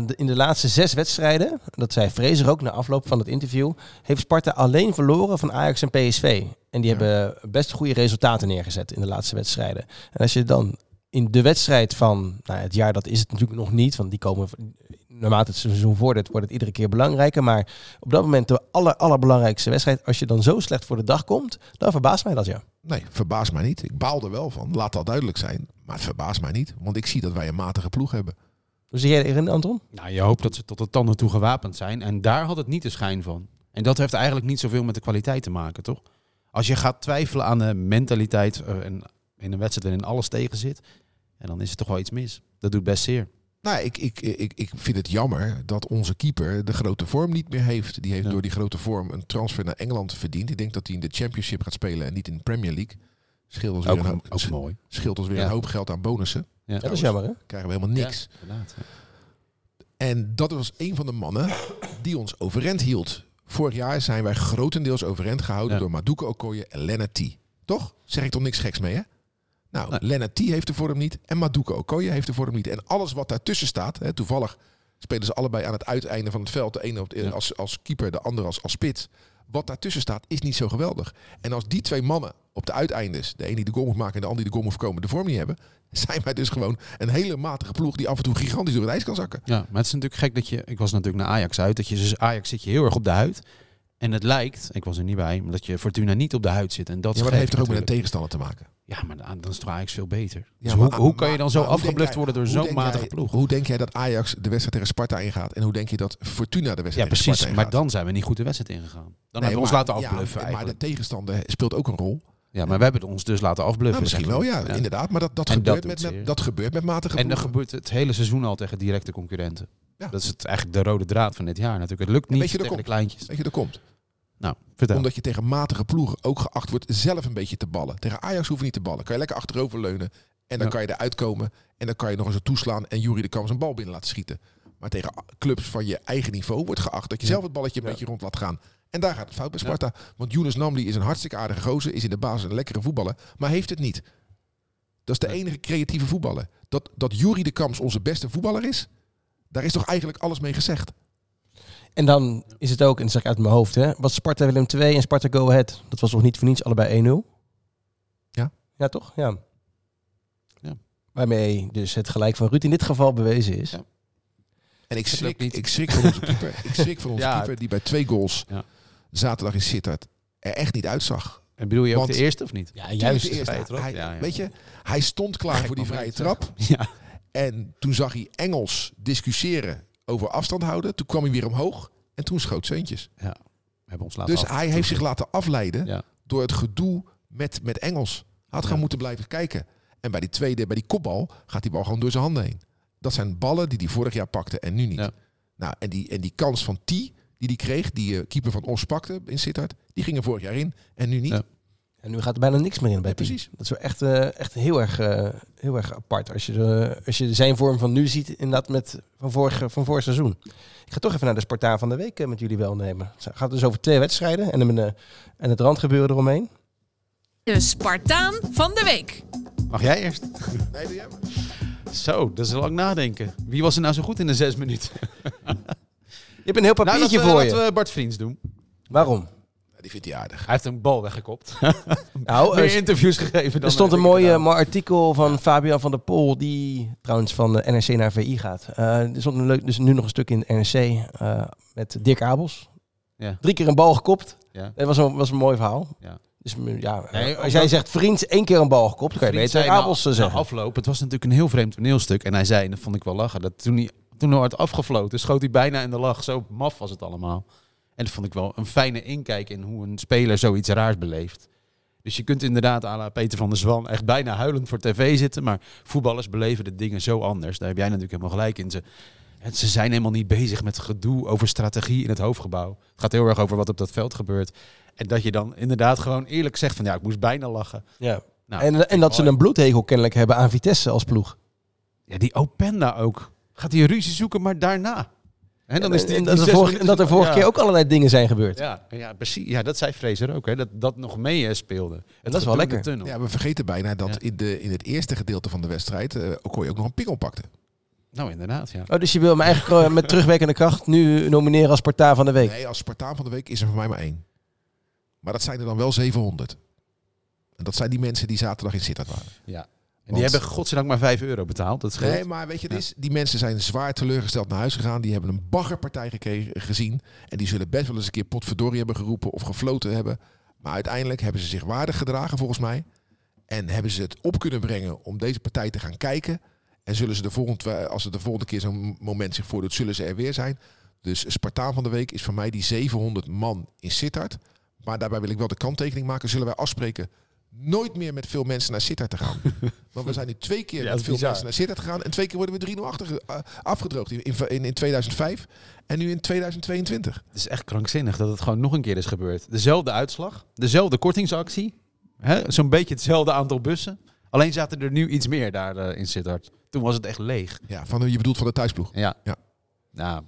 de- in de laatste zes wedstrijden, dat zei Fraser ook na afloop van het interview, heeft Sparta alleen verloren van Ajax en PSV. En die Ja. hebben best goede resultaten neergezet in de laatste wedstrijden. En als je dan in de wedstrijd van nou, het jaar, dat is het natuurlijk nog niet, want die komen naarmate het seizoen vordert, wordt het iedere keer belangrijker. Maar op dat moment de aller, allerbelangrijkste wedstrijd, als je dan zo slecht voor de dag komt, dan verbaast mij dat ja. Nee, verbaast mij niet. Ik baal er wel van. Laat dat duidelijk zijn. Maar het verbaast mij niet. Want ik zie dat wij een matige ploeg hebben. Hoe zie jij erin, Anton? Nou, je hoopt dat ze tot de tanden toe gewapend zijn. En daar had het niet de schijn van. En dat heeft eigenlijk niet zoveel met de kwaliteit te maken, toch? Als je gaat twijfelen aan de mentaliteit eh, en in een wedstrijd waarin alles tegen zit, en dan is er toch wel iets mis. Dat doet best zeer. Nou, ik, ik, ik, ik vind het jammer dat onze keeper de grote vorm niet meer heeft. Die heeft Ja. door die grote vorm een transfer naar Engeland verdiend. Ik denk dat hij in de Championship gaat spelen en niet in de Premier League. Scheelt ons weer, Ook, een, hoop, ook mooi. scheelt ons weer Ja. een hoop geld aan bonussen. Ja. Dat is jammer hè? Krijgen we helemaal niks. Inderdaad. En dat was een van de mannen die ons overeind hield. Vorig jaar zijn wij grotendeels overeind gehouden Ja. door Maduka Okoye en Lennart T. Toch? Zeg ik toch niks geks mee, hè? Nou, Nee. Lennart T heeft de vorm niet en Maduka Okoye heeft de vorm niet. En alles wat daartussen staat, hè, toevallig spelen ze allebei aan het uiteinde van het veld. De ene op de- Ja. als, als keeper, de andere als, als spits. Wat daartussen staat is niet zo geweldig. En als die twee mannen op de uiteindes, de ene die de goal moet maken en de ander die de goal moet voorkomen, de vorm niet hebben, zijn wij dus gewoon een hele matige ploeg die af en toe gigantisch door het ijs kan zakken. Ja, maar het is natuurlijk gek dat je... Ik was natuurlijk naar Ajax uit. Dat je dus Ajax zit je heel erg op de huid. En het lijkt, ik was er niet bij, maar dat je Fortuna niet op de huid zit. En dat Ja, maar dat heeft toch ook met een tegenstander te maken? Ja, maar dan is toch Ajax veel beter. Ja, Dus maar- hoe, hoe kan je maar- dan zo maar afgebluft worden door zo'n matige jij- ploeg? Hoe denk jij dat Ajax de wedstrijd tegen Sparta ingaat? En hoe denk je dat Fortuna de wedstrijd Ja, tegen precies. Sparta Maar ingaat? dan zijn we niet goed de wedstrijd ingegaan. Dan Nee, hebben we ons maar- laten ja, afbluffen Maar de tegenstander speelt ook een rol. Ja, maar we hebben ons dus laten afbluffen. Nou, misschien wel, ja, maar. inderdaad. Maar dat, dat, En gebeurt, dat met, met, dat gebeurt met matige En dat gebeurt het hele seizoen al tegen directe concurrenten. Ja. Dat is het, eigenlijk de rode draad van dit jaar natuurlijk. Het lukt niet weet je, dat tegen de kleintjes. Weet je, dat komt. Nou, vertel. Omdat je tegen matige ploegen ook geacht wordt zelf een beetje te ballen. Tegen Ajax hoef je niet te ballen. Kan je lekker achterover leunen. En dan Ja. kan je eruit komen. En dan kan je nog eens een toeslaan. En Jury de Kamp zijn bal binnen laten schieten. Maar tegen clubs van je eigen niveau wordt geacht dat je Ja. zelf het balletje een beetje rond laat gaan. En daar gaat het fout bij Sparta. Want Younes Namli is een hartstikke aardige gozer. Is in de basis een lekkere voetballer. Maar heeft het niet. Dat is de enige creatieve voetballer. Dat, dat Jury de Kamps onze beste voetballer is. Daar is toch eigenlijk alles mee gezegd. En dan is het ook, en dat zeg ik uit mijn hoofd, hè, wat Sparta Willem 2 en Sparta Go Ahead. Dat was nog niet voor niets allebei 1-0. Ja. Ja, toch? Ja. Ja. Waarmee dus het gelijk van Ruud in dit geval bewezen is. Ja. En ik schrik, niet. ik schrik van onze keeper. Ik schrik van onze Ja. keeper die bij twee goals Ja. zaterdag in Sittard er echt niet uitzag. En bedoel je ook Want- de eerste of niet? Ja, juist. de eerste. vrije trap. Hij, Ja, ja. Weet je, hij stond klaar Gek voor die vrije moment, trap. Ja. En toen zag hij Engels discussiëren over afstand houden. Toen kwam hij weer omhoog en toen schoot Zeuntjes. We hebben ons laten Dus hij heeft zich laten afleiden Ja. door het gedoe met, met Engels. Hij had Ja. moeten blijven kijken. En bij die tweede, bij die kopbal, gaat die bal gewoon door zijn handen heen. Dat zijn ballen die hij vorig jaar pakte en nu niet. Ja. Nou, en die, en die kans van T, die hij kreeg, die eh, keeper van Os pakte in Sittard, die ging er vorig jaar in en nu niet. En nu gaat er bijna niks meer in bij Ja, precies. Dat is wel echt, eh, echt heel, erg, eh, heel erg apart. Als je, de, als je zijn vorm van nu ziet, inderdaad met van vorig, van vorig seizoen. Ik ga toch even naar de Spartaan van de week eh, met jullie wel nemen. Het gaat dus over twee wedstrijden en, een, eh, en het randgebeuren eromheen. De Spartaan van de week. Mag jij eerst? Nee, doe jij maar. Zo, dat is lang nadenken. Wie was er nou zo goed in de zes minuten? Je hebt een heel papiertje nou, laten we, voor je. laten we Bart Vriends doen. Waarom? Die die vindt hij aardig. Hij heeft een bal weggekopt. Nou, Meer er, interviews gegeven dan er stond een mooi, eh, artikel van Fabian van der Pol, die trouwens van de NRC naar VI gaat. Eh, er stond een leuk, dus nu nog een stuk in NRC eh, met Dirk Abels. Ja. Drie keer een bal gekopt. Ja. Dat was een, was een mooi verhaal. Ja. Dus mm, ja, Nee, als ook jij zegt vriend één keer een bal gekopt, dan kan je beter na- Abels eh, na zeggen. afloop, het was natuurlijk een heel vreemd toneelstuk. En hij zei, en dat vond ik wel lachen, dat toen hij, toen hij werd afgefloten, schoot hij bijna in de lach. Zo maf was het allemaal. En dat vond ik wel een fijne inkijk in hoe een speler zoiets raars beleeft. Dus je kunt inderdaad à la Peter van der Zwan echt bijna huilend voor tv zitten. Maar voetballers beleven de dingen zo anders. Daar heb jij natuurlijk helemaal gelijk in. Ze, ze zijn helemaal niet bezig met gedoe over strategie in het hoofdgebouw. Het gaat heel erg over wat op dat veld gebeurt. En dat je dan inderdaad gewoon eerlijk zegt van ja, ik moest bijna lachen. Ja. Nou, en, en dat ze een bloedhegel kennelijk hebben aan Vitesse als ploeg. Ja, die Openda ook. Gaat hij ruzie zoeken, maar daarna. En dan is die, en die dat, er vorige, minuten- en dat er vorige ja. keer ook allerlei dingen zijn gebeurd. Ja, ja, precies. Ja, dat zei Fraser ook. Hè, dat dat nog mee eh, speelde. En Het dat is wel lekker. tunnel. Ja, we vergeten bijna dat Ja. in, de, in het eerste gedeelte van de wedstrijd eh Okoye ook nog een pingel pakte. Nou, inderdaad, ja. Oh, dus je wil hem eigenlijk eh, met terugwerkende kracht nu nomineren als Spartaan van de Week. Nee, als Spartaan van de week is er voor mij maar één. Maar dat zijn er dan wel 700. En dat zijn die mensen die zaterdag in Sittard waren. ja. En die hebben godzijdank maar 5 euro betaald. Dat scheelt. Nee, maar weet je, het is, die mensen zijn zwaar teleurgesteld naar huis gegaan. Die hebben een baggerpartij gekregen, gezien. En die zullen best wel eens een keer potverdorie hebben geroepen of gefloten hebben. Maar uiteindelijk hebben ze zich waardig gedragen volgens mij. En hebben ze het op kunnen brengen om deze partij te gaan kijken. En zullen ze de volgende, als er de volgende keer zo'n moment zich voordoet, zullen ze er weer zijn. Dus Spartaan van de Week is voor mij die 700 man in Sittard. Maar daarbij wil ik wel de kanttekening maken. Zullen wij afspreken nooit meer met veel mensen naar Sittard te gaan? Want we zijn nu twee keer Ja, met veel bizar. mensen naar Sittard gegaan. En twee keer worden we 3-0 achter, eh, afgedroogd. In, in, in 2005 en nu in 2022. Het is echt krankzinnig dat het gewoon nog een keer is gebeurd. Dezelfde uitslag, dezelfde kortingsactie. hè, Zo'n beetje hetzelfde aantal bussen. Alleen zaten er nu iets meer daar eh, in Sittard. Toen was het echt leeg. Ja, van, je bedoelt van de thuisploeg. Ja. Ja. Nou,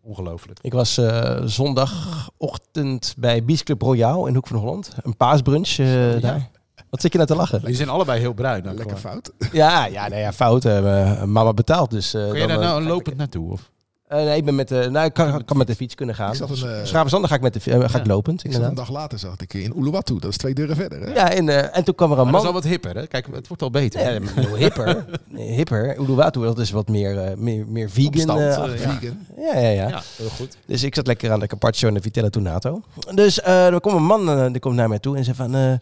ongelooflijk. Ik was eh, zondagochtend bij Bies Club Royaal in Hoek van Holland. Een paasbrunch eh, daar. Wat zit je nou te lachen? Die zijn allebei heel bruin. nou, Lekker gewoon. fout. Ja, ja, nou ja fout. eh, mama betaalt, dus... eh, Kun je dan, daar eh, nou lopend naartoe? Of? eh, nee, ik ben met de... Nou, ik kan, kan met de fiets kunnen gaan. Ik zat een, eh, Schravenzanden ga ik met de fi- eh, ga ik Ja. lopend, Ik zat een dag later, zag ik in Uluwatu. Dat is twee deuren verder. Hè? Ja, en, eh, en toen kwam er een Maar dat is al man... wat hipper, hè? Kijk, het wordt al beter. Ja, hipper. Nee, hipper. Uluwatu, dat is wat meer, eh, meer, meer vegan. Opstand, eh, eh, achtig. ja. Vegan. ja, ja, ja. Ja, heel goed. Dus ik zat lekker aan de Carpaccio en de Vitella Tonato. Dus eh, er komt een man eh, die komt naar mij toe en zei van...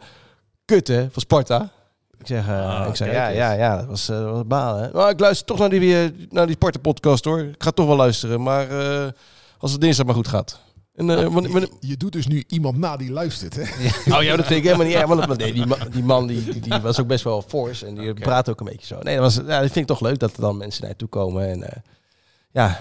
kut hè, van Sparta. Ik zeg, eh, Ah, ik zeg ja, ja, ja, dat was, eh, dat was balen. Maar ik luister toch naar die, eh, naar die Sparta-podcast hoor. Ik ga toch wel luisteren, maar eh, als het dinsdag maar goed gaat. En, eh, wanneer- wanneer- Je, je doet dus nu iemand na die luistert. Hè? Oh ja, dat vind ik helemaal niet erg. Want nee, die, ma- die man die, die, die was ook best wel fors en die praat ook een beetje zo. Nee, dat, was, ja, dat vind ik toch leuk dat er dan mensen naartoe komen. En eh, ja,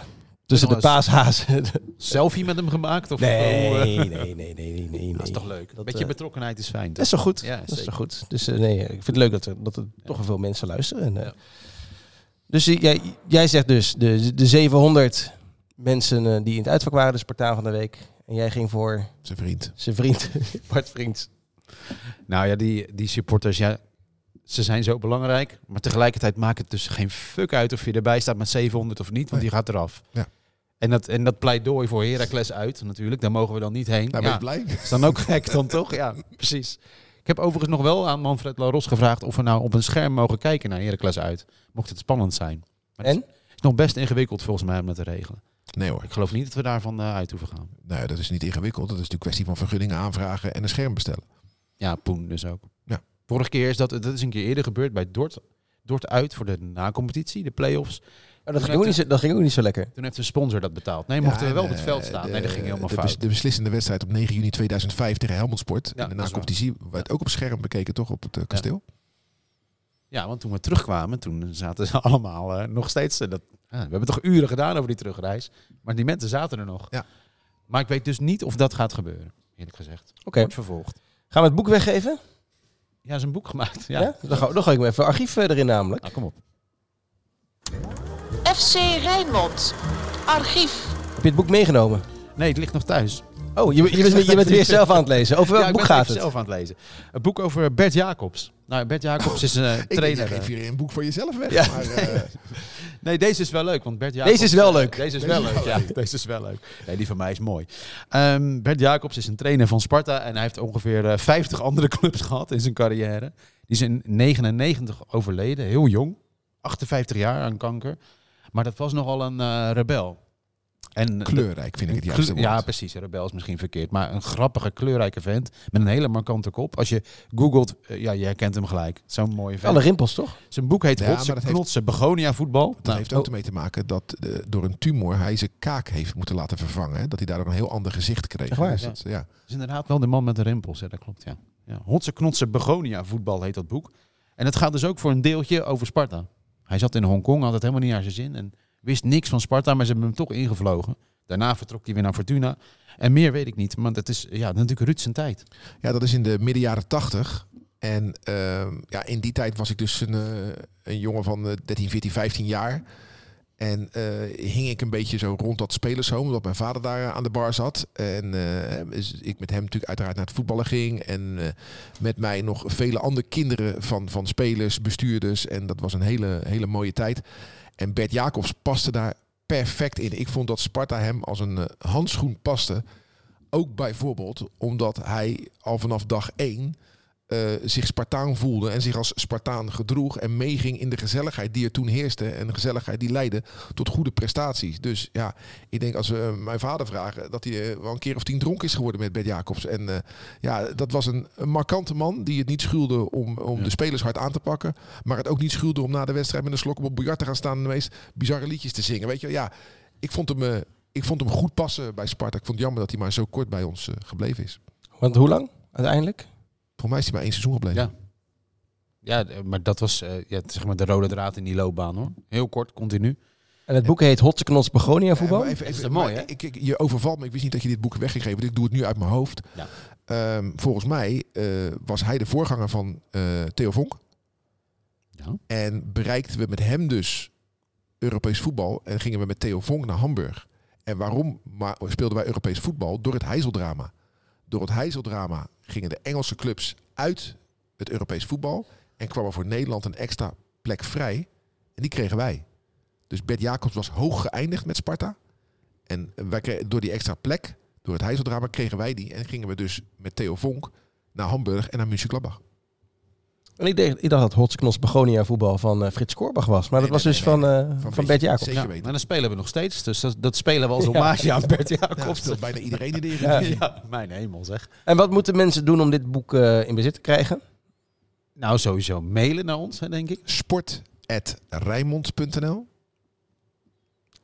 tussen de paashazen. Selfie met hem gemaakt? Of Nee, oh, nee, nee, nee, nee, nee. Dat is toch leuk? Dat, Met je eh, betrokkenheid is fijn. Dat is toch goed? Ja, dat is toch goed? Dus eh, nee, ik vind het leuk dat er, dat er toch veel mensen luisteren. En, eh, Ja. Dus jij, jij zegt dus de, de 700 mensen eh, die in het uitvak waren, de Spartaan van de week. En jij ging voor Zijn vriend. zijn vriend, Bart Vriends. Nou ja, die, die supporters, ja, ze zijn zo belangrijk. Maar tegelijkertijd maakt het dus geen fuck uit of je erbij staat met 700 of niet, want Nee. die gaat eraf. Ja. En dat, en dat pleidooi voor Heracles uit natuurlijk. Daar mogen we dan niet heen. Nou, ben je blij? is dan ook gek dan toch? Ja, precies. Ik heb overigens nog wel aan Manfred Laros gevraagd of we nou op een scherm mogen kijken naar Heracles uit. Mocht het spannend zijn. Maar het En? is nog best ingewikkeld volgens mij om dat te regelen. Nee hoor. Ik geloof niet dat we daarvan eh, uit hoeven gaan. Nou, dat is niet ingewikkeld. Dat is natuurlijk kwestie van vergunningen aanvragen en een scherm bestellen. Ja, Poen dus ook. Ja. Vorige keer is dat, dat is een keer eerder gebeurd bij Dort. Dort uit voor de na-competitie, de play-offs. Oh, dat, ging ook niet zo, dat ging ook niet zo lekker. Toen heeft de sponsor dat betaald. Nee, mochten we wel op het veld eh, staan. de- nee, dat ging helemaal de, fout. De beslissende wedstrijd op 9 juni 2005 tegen Helmond Sport. Ja, en is na-competitie werd ook op scherm bekeken, toch? Op het eh, kasteel. Ja, want toen we terugkwamen, toen zaten ze allemaal eh, nog steeds... dat, ja, we hebben toch uren gedaan over die terugreis. Maar die mensen zaten er nog. Ja. Maar ik weet dus niet of dat gaat gebeuren, eerlijk gezegd. Oké. Wordt vervolgd. Gaan we het boek weggeven? Ja, is een boek gemaakt. Ja. Ja. Dan, ga, dan ga ik me even archief erin namelijk. Nou, kom op. FC Rijnmond. Archief. Heb je het boek meegenomen? Nee, het ligt nog thuis. Oh, je, je, bent, je bent weer zelf aan het lezen. Over welk ja, ik boek ben gaat het? zelf aan het lezen. Een boek over Bert Jacobs. Nou, Bert Jacobs is een eh, Ik trainer. je geeft eh. hier een boek voor jezelf weg. Ja. Maar, eh, Nee, deze is wel leuk, want Bert Jacobs... Deze is wel leuk. Deze is wel leuk, ja. Deze is wel leuk. Nee, die van mij is mooi. Ehm, Bert Jacobs is een trainer van Sparta en hij heeft ongeveer eh, 50 andere clubs gehad in zijn carrière. Die is in 99 overleden, heel jong. 58 jaar aan kanker. Maar dat was nogal een eh, rebel. En kleurrijk vind ik het juiste woord. Ja, precies. Rebel is misschien verkeerd. Maar een grappige, kleurrijke vent. Met een hele markante kop. Als je googelt, eh, ja, je herkent hem gelijk. Zo'n mooie vent. Alle rimpels, toch? Zijn boek heet Ja, heeft- Knotsen, Begonia voetbal. Dat Nou, heeft ook ermee te maken dat eh, door een tumor hij zijn kaak heeft moeten laten vervangen. Hè? Dat hij daardoor een heel ander gezicht kreeg. Waar? Dus Ja. dat, ja. is inderdaad wel de man met de rimpels. Hè? Dat klopt, ja. ja. Hotse, Knotsen, Begonia voetbal heet dat boek. En het gaat dus ook voor een deeltje over Sparta. Hij zat in Hongkong, had het helemaal niet naar zijn zin. En wist niks van Sparta, maar ze hebben hem toch ingevlogen. Daarna vertrok hij weer naar Fortuna. En meer weet ik niet. Want het is ja, natuurlijk Ruud zijn tijd. ja, dat is in de midden jaren tachtig. En ehm, ja, in die tijd was ik dus een, eh, een jongen van eh, 13, 14, 15 jaar. En eh, hing ik een beetje zo rond dat spelershome, omdat mijn vader daar eh, aan de bar zat. En eh, ik met hem natuurlijk uiteraard naar het voetballen ging. En met mij nog vele andere kinderen van, van spelers, bestuurders. En dat was een hele, hele mooie tijd. En Bert Jacobs paste daar perfect in. Ik vond dat Sparta hem als een handschoen paste. Ook bijvoorbeeld omdat hij al vanaf dag één eh, zich Spartaan voelde en zich als Spartaan gedroeg en meeging in de gezelligheid die er toen heerste en de gezelligheid die leidde tot goede prestaties. Dus ja, ik denk als we mijn vader vragen dat hij eh, wel een keer of tien dronken is geworden met Bert Jacobs. En eh, ja, dat was een, een markante man die het niet schuwde om, om Ja. de spelers hard aan te pakken, maar het ook niet schuwde om na de wedstrijd met een slok op biljart te gaan staan en de meest bizarre liedjes te zingen. Weet je, ja, ik vond hem, eh, ik vond hem goed passen bij Sparta. Ik vond het jammer dat hij maar zo kort bij ons eh, gebleven is. Want hoe lang uiteindelijk? Volgens mij is hij maar één seizoen gebleven. Ja. Ja, maar dat was eh, ja, zeg maar de rode draad in die loopbaan hoor. Heel kort, continu. En het boek heet Hotse Knots Begonia voetbal. Even, Dat mooi, hè? Ik, ik, je overvalt me. Ik wist niet dat je dit boek weggegeven. dus Ik doe het nu uit mijn hoofd. Ja. Ehm, volgens mij eh, was hij de voorganger van eh, Theo Vonk. Ja. En bereikten we met hem dus Europees voetbal. En gingen we met Theo Vonk naar Hamburg. En waarom maar speelden wij Europees voetbal? Door het Heizeldrama. Door het Heizeldrama gingen de Engelse clubs uit het Europees voetbal. En kwam er voor Nederland een extra plek vrij. En die kregen wij. Dus Bert Jacobs was hoog geëindigd met Sparta. En wij kregen, door die extra plek, door het Heizeldrama, kregen wij die. En gingen we dus met Theo Vonk naar Hamburg en naar München-Gladbach. En ik, dacht, ik dacht dat Hotse Knots Begonia voetbal van eh, Frits Korbach was. Maar Nee, dat was nee, dus nee, van, nee. eh, Van van. Bert Jacobs. Zeker Ja, weten. maar dan spelen we nog steeds. Dus dat, dat spelen we als Ja. hommage aan Bert Ja, Jacobs. speelt bijna iedereen in de Ja. Eredivisie. Ja, mijn hemel zeg. En wat moeten mensen doen om dit boek eh, in bezit te krijgen? Nou, sowieso mailen naar ons, hè, denk ik. Sport.rijmond.nl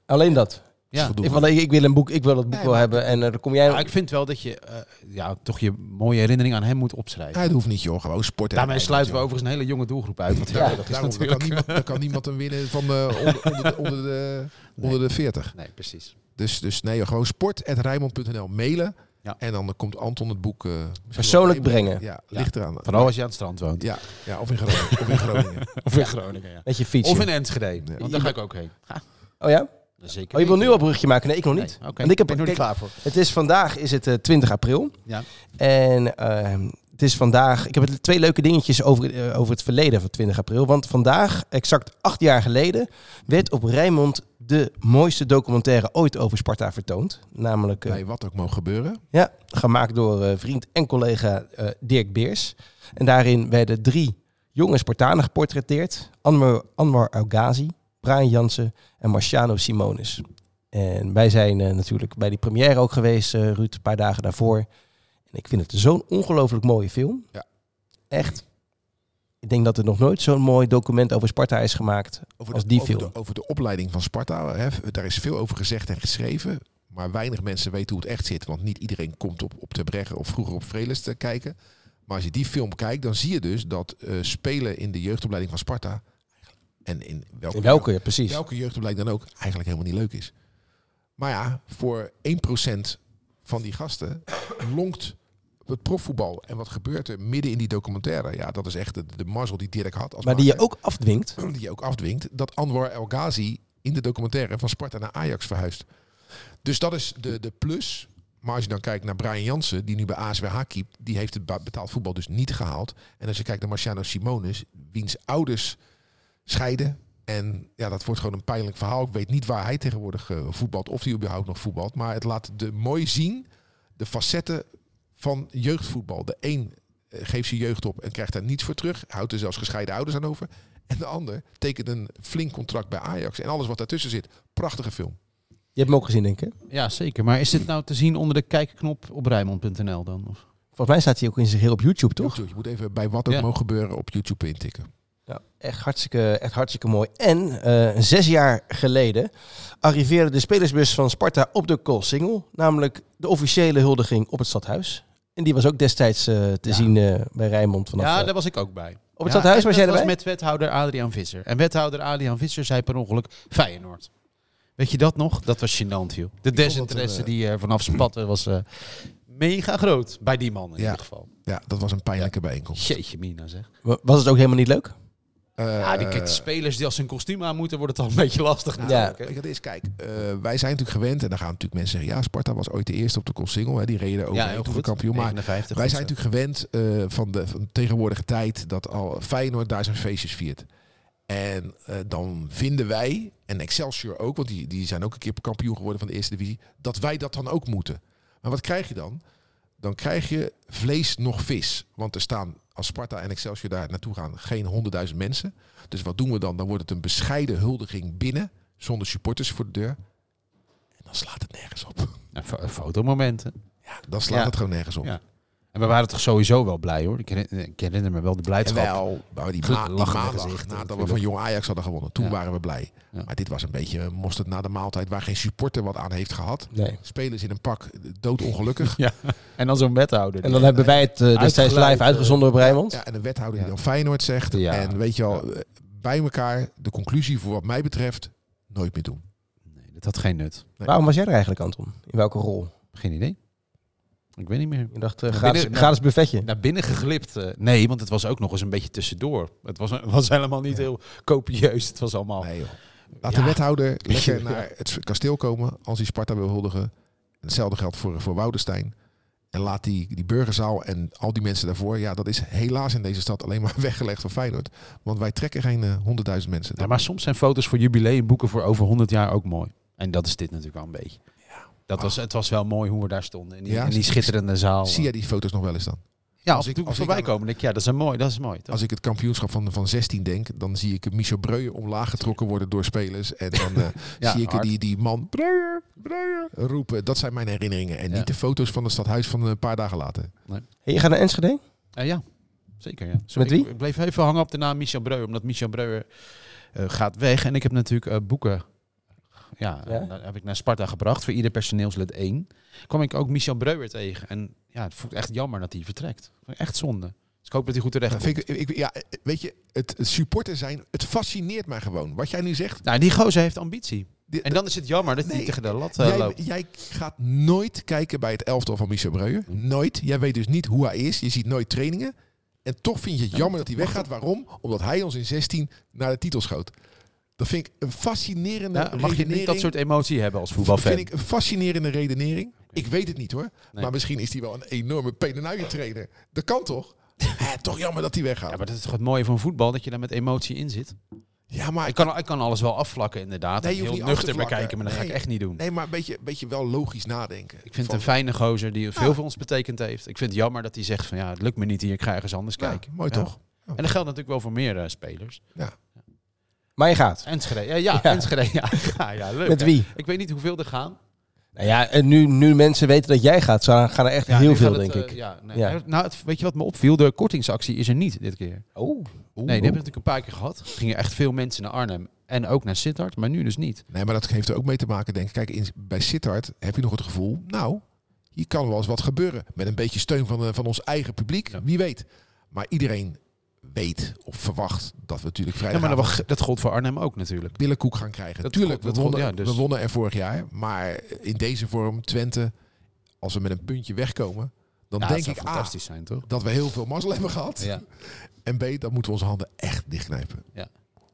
Alleen dat. Ja. Ik, van, ik, ik wil een boek, ik wil het boek Nee, wel maar- hebben. En eh, dan kom jij... Maar ik vind wel dat je eh, ja, toch je mooie herinnering aan hem moet opschrijven. Ja, dat hoeft niet joh, gewoon sport. Daarmee sluiten we overigens een hele jonge doelgroep uit. Want Ja, ja, dat is Daarom, dan, natuurlijk... kan niemand, kan niemand hem winnen van onder, onder, de, onder, de, onder de 40. Nee, precies. Dus, dus nee, gewoon sport.rijmond.nl mailen. Ja. En dan komt Anton het boek... eh, Persoonlijk brengen. Ja, Ja. ligt eraan. Vooral als je aan het strand woont. Ja, ja of, in Groningen, of in Groningen. Of in Groningen, ja. Met je fietsje. Of in Enschede. Want daar ga ik ook heen. Ha, Oh ja? Zeker Oh, je wil nu al een brugje maken? Nee, ik nog Nee, niet. Oké, Want ik heb- er nog klaar voor. Het is vandaag is het eh, 20 april. Ja. En ehm, het is vandaag... Ik heb het- twee leuke dingetjes over, eh, over het verleden van 20 april. Want vandaag, exact acht jaar geleden... werd op Rijnmond de mooiste documentaire ooit over Sparta vertoond. Namelijk... eh, Bij wat ook mogen gebeuren. Ja, gemaakt door eh, vriend en collega eh, Dirk Beers. En daarin werden drie jonge Spartanen geportretteerd. Anwar, Anwar Algazi, Brian Jansen en Marciano Simonis. En wij zijn eh, natuurlijk bij die première ook geweest, eh, Ruud, een paar dagen daarvoor. En ik vind het zo'n ongelooflijk mooie film. Ja. Echt. Ik denk dat er nog nooit zo'n mooi document over Sparta is gemaakt Over als de, die over film. De, over de opleiding van Sparta. Hè, daar is veel over gezegd en geschreven. Maar weinig mensen weten hoe het echt zit. Want niet iedereen komt op, op de Breggen of vroeger op Vrelis te kijken. Maar als je die film kijkt, dan zie je dus dat eh, spelen in de jeugdopleiding van Sparta. En in welke, In welke, ja, precies. welke jeugdopleiding dan ook, eigenlijk helemaal niet leuk is. Maar ja, voor 1% van die gasten lonkt het profvoetbal. En wat gebeurt er midden in die documentaire? Ja, dat is echt de, de mazzel die Dirk had. Als Maar die je ook afdwingt. die je ook afdwingt, dat Anwar El Ghazi in de documentaire van Sparta naar Ajax verhuist. Dus dat is de, de plus. Maar als je dan kijkt naar Brian Jansen, die nu bij ASWH keept, die heeft het betaald voetbal dus niet gehaald. En als je kijkt naar Marciano Simonis, wiens ouders scheiden. En ja, dat wordt gewoon een pijnlijk verhaal. Ik weet niet waar hij tegenwoordig eh, voetbalt, of hij überhaupt nog voetbalt. Maar het laat de mooi zien, de facetten van jeugdvoetbal. De een eh, geeft zijn jeugd op en krijgt daar niets voor terug. Houdt er zelfs gescheiden ouders aan over. En de ander tekent een flink contract bij Ajax. En alles wat daartussen zit. Prachtige film. Je hebt hem ook gezien, denk ik. Ja, zeker. Maar is dit nou te zien onder de kijkknop op Rijnmond.nl dan? Of? Volgens mij staat hij ook in zijn geheel op YouTube, toch? Je moet even bij wat ook Ja. mogen gebeuren op YouTube intikken. Ja, echt hartstikke, echt hartstikke mooi. En eh, zes jaar geleden arriveerde de spelersbus van Sparta op de Koolsingel. Namelijk de officiële huldiging op het stadhuis. En die was ook destijds eh, te Ja. zien eh, bij Rijnmond. Vanaf, Ja, daar was ik ook bij. op het Ja, stadhuis was jij dat erbij? was met wethouder Adriaan Visser. En wethouder Adriaan Visser zei per ongeluk Feyenoord. Weet je dat nog? Dat was gênant, joh. De desinteresse die er vanaf spatte was mega groot. Bij die man in Ja. ieder geval. Ja, dat was een pijnlijke bijeenkomst. Jeetje mina zeg. Wa- Was het ook helemaal niet leuk? Eh, Ja, die spelers die als een kostuum aan moeten, wordt het al een beetje lastig hè. Kijk, het is, kijk eh, wij zijn natuurlijk gewend, en dan gaan natuurlijk mensen zeggen, ja, Sparta was ooit de eerste op de Koolsingel, hè, die reden er overheen toen we kampioen. Maar 59, wij goed zijn zo. natuurlijk gewend eh, van, de, van de tegenwoordige tijd dat al Feyenoord daar zijn feestjes viert. En eh, dan vinden wij, en Excelsior ook, want die, die zijn ook een keer kampioen geworden van de eerste divisie, dat wij dat dan ook moeten. Maar wat krijg je dan? Dan krijg je vlees nog vis. Want er staan, als Sparta en Excelsior daar naartoe gaan, geen honderdduizend mensen. Dus wat doen we dan? Dan wordt het een bescheiden huldiging binnen, zonder supporters voor de deur. En dan slaat het nergens op. Ja, fo- fotomomenten. Dan slaat Ja. het gewoon nergens op. Ja. En we waren toch sowieso wel blij hoor. Ik herinner, ik herinner me wel de blijdschap. Jawel, maar die, ma die maandag nadat we van Jong Ajax hadden gewonnen. Toen Ja. waren we blij. Ja. Maar dit was een beetje mosterd na de maaltijd waar geen supporter wat aan heeft gehad. Nee. Spelers in een pak, doodongelukkig. Ja. En dan zo'n wethouder. En dan hebben wij het eh, destijds live uitgezonden op Rijnmond. Ja, en een wethouder die dan Feyenoord zegt. Ja. En weet je wel, eh, bij elkaar de conclusie voor wat mij betreft nooit meer doen. Nee, dat had geen nut. Nee. Waarom was jij er eigenlijk, Anton? In welke rol? Geen idee. Ik weet niet meer. Je dacht, Naar gratis, binnen- gratis buffetje. Naar binnen geglipt. eh, nee, want het was ook nog eens een beetje tussendoor. Het was, was helemaal niet heel copieus. Het was allemaal... Nee, joh. Laat Ja. de wethouder lekker Ja. naar het kasteel komen als hij Sparta wil huldigen. Hetzelfde geldt voor, voor Woudenstein. En laat die, die burgerzaal en al die mensen daarvoor. Ja, dat is helaas in deze stad alleen maar weggelegd voor Feyenoord. Want wij trekken geen eh, honderdduizend mensen. Ja, maar soms zijn foto's voor jubileumboeken voor over 100 jaar ook mooi. En dat is dit natuurlijk wel een beetje. Dat was, het was wel mooi hoe we daar stonden. In die, Ja, in die schitterende zaal. Zie jij die foto's nog wel eens dan? ja, als als ik- ik, als voorbij komen, denk ik, ja, dat is een mooi. Dat is mooi. toch? Als ik het kampioenschap van, van 16 denk, dan zie ik Michel Breuer omlaag getrokken worden door spelers. En dan eh, Ja, zie ik die, die man Breuer, Breuer roepen. Dat zijn mijn herinneringen. En Ja. niet de foto's van het stadhuis van een paar dagen later. Hey, je gaat naar Enschede? Eh, ja, zeker. Ja. Sorry, Met wie? Ik, ik bleef even hangen op de naam Michel Breuer, omdat Michel Breuer eh, gaat weg. En ik heb natuurlijk eh, boeken. Ja, Ja? daar heb ik naar Sparta gebracht. Voor ieder personeelslid één. Kwam ik ook Michel Breuer tegen. En ja, het voelt echt jammer dat hij vertrekt. Echt zonde. Dus ik hoop dat hij goed terecht komt. ik, ik, ja, weet je, het, supporter zijn, het fascineert mij gewoon. Wat jij nu zegt. Nou, die gozer heeft ambitie. En dan is het jammer dat hij Nee, tegen de lat eh, jij, loopt. jij gaat nooit kijken bij het elftal van Michel Breuer. Nooit. Jij weet dus niet hoe hij is. Je ziet nooit trainingen. En toch vind je het jammer dat hij weggaat. Waarom? Omdat hij ons in 16 naar de titel schoot. Dat vind ik een fascinerende Ja, mag je niet dat soort emotie hebben als voetbalfan? vind ik een fascinerende redenering. Ik weet het niet hoor. Nee. Maar misschien is hij wel een enorme penenuien trainer. Dat kan toch? Eh, toch jammer dat hij weggaat. Ja, maar dat is toch het mooie van voetbal, dat je daar met emotie in zit. Ja, maar Ik kan, ik kan alles wel afvlakken inderdaad. Nee, heel nuchter bekijken, maar dat ga ik echt niet doen. Nee, maar een beetje, beetje wel logisch nadenken. Ik vind het een fijne gozer die veel Ja. voor ons betekend heeft. Ik vind het jammer dat hij zegt van ja, het lukt me niet hier, ik ga ergens anders Ja, kijken. mooi Ja. toch? En dat geldt natuurlijk wel voor meer eh, spelers. Maar je gaat. Enschede, ja, ja, Ja. Enschede, ja, ja, ja, leuk. Met hè? wie? Ik weet niet hoeveel er gaan. Nou ja, en nu, nu mensen weten dat jij gaat, gaan er echt Ja, heel veel, het, denk eh, ik. ja, nee. Ja. Nou, het, weet je wat me opviel? De kortingsactie is er niet dit keer. Oh. Nee, die hebben we natuurlijk een paar keer gehad. Er gingen echt veel mensen naar Arnhem en ook naar Sittard, maar nu dus niet. Nee, maar dat heeft er ook mee te maken, denk ik. Kijk, in, bij Sittard heb je nog het gevoel... Nou, hier kan wel eens wat gebeuren. Met een beetje steun van, eh, van ons eigen publiek. Ja. Wie weet. Maar iedereen weet of verwacht dat we natuurlijk Ja, vrijdag maar dat, dat gold voor Arnhem ook natuurlijk. billenkoek gaan krijgen. Dat Tuurlijk, klopt, we, wonnen, ja, dus- we wonnen er vorig jaar. Maar in deze vorm, Twente, als we met een puntje wegkomen... dan Ja, denk ik A, fantastisch zijn, toch? dat we heel veel mazzel hebben gehad. Ja. En B, dan moeten we onze handen echt dichtknijpen.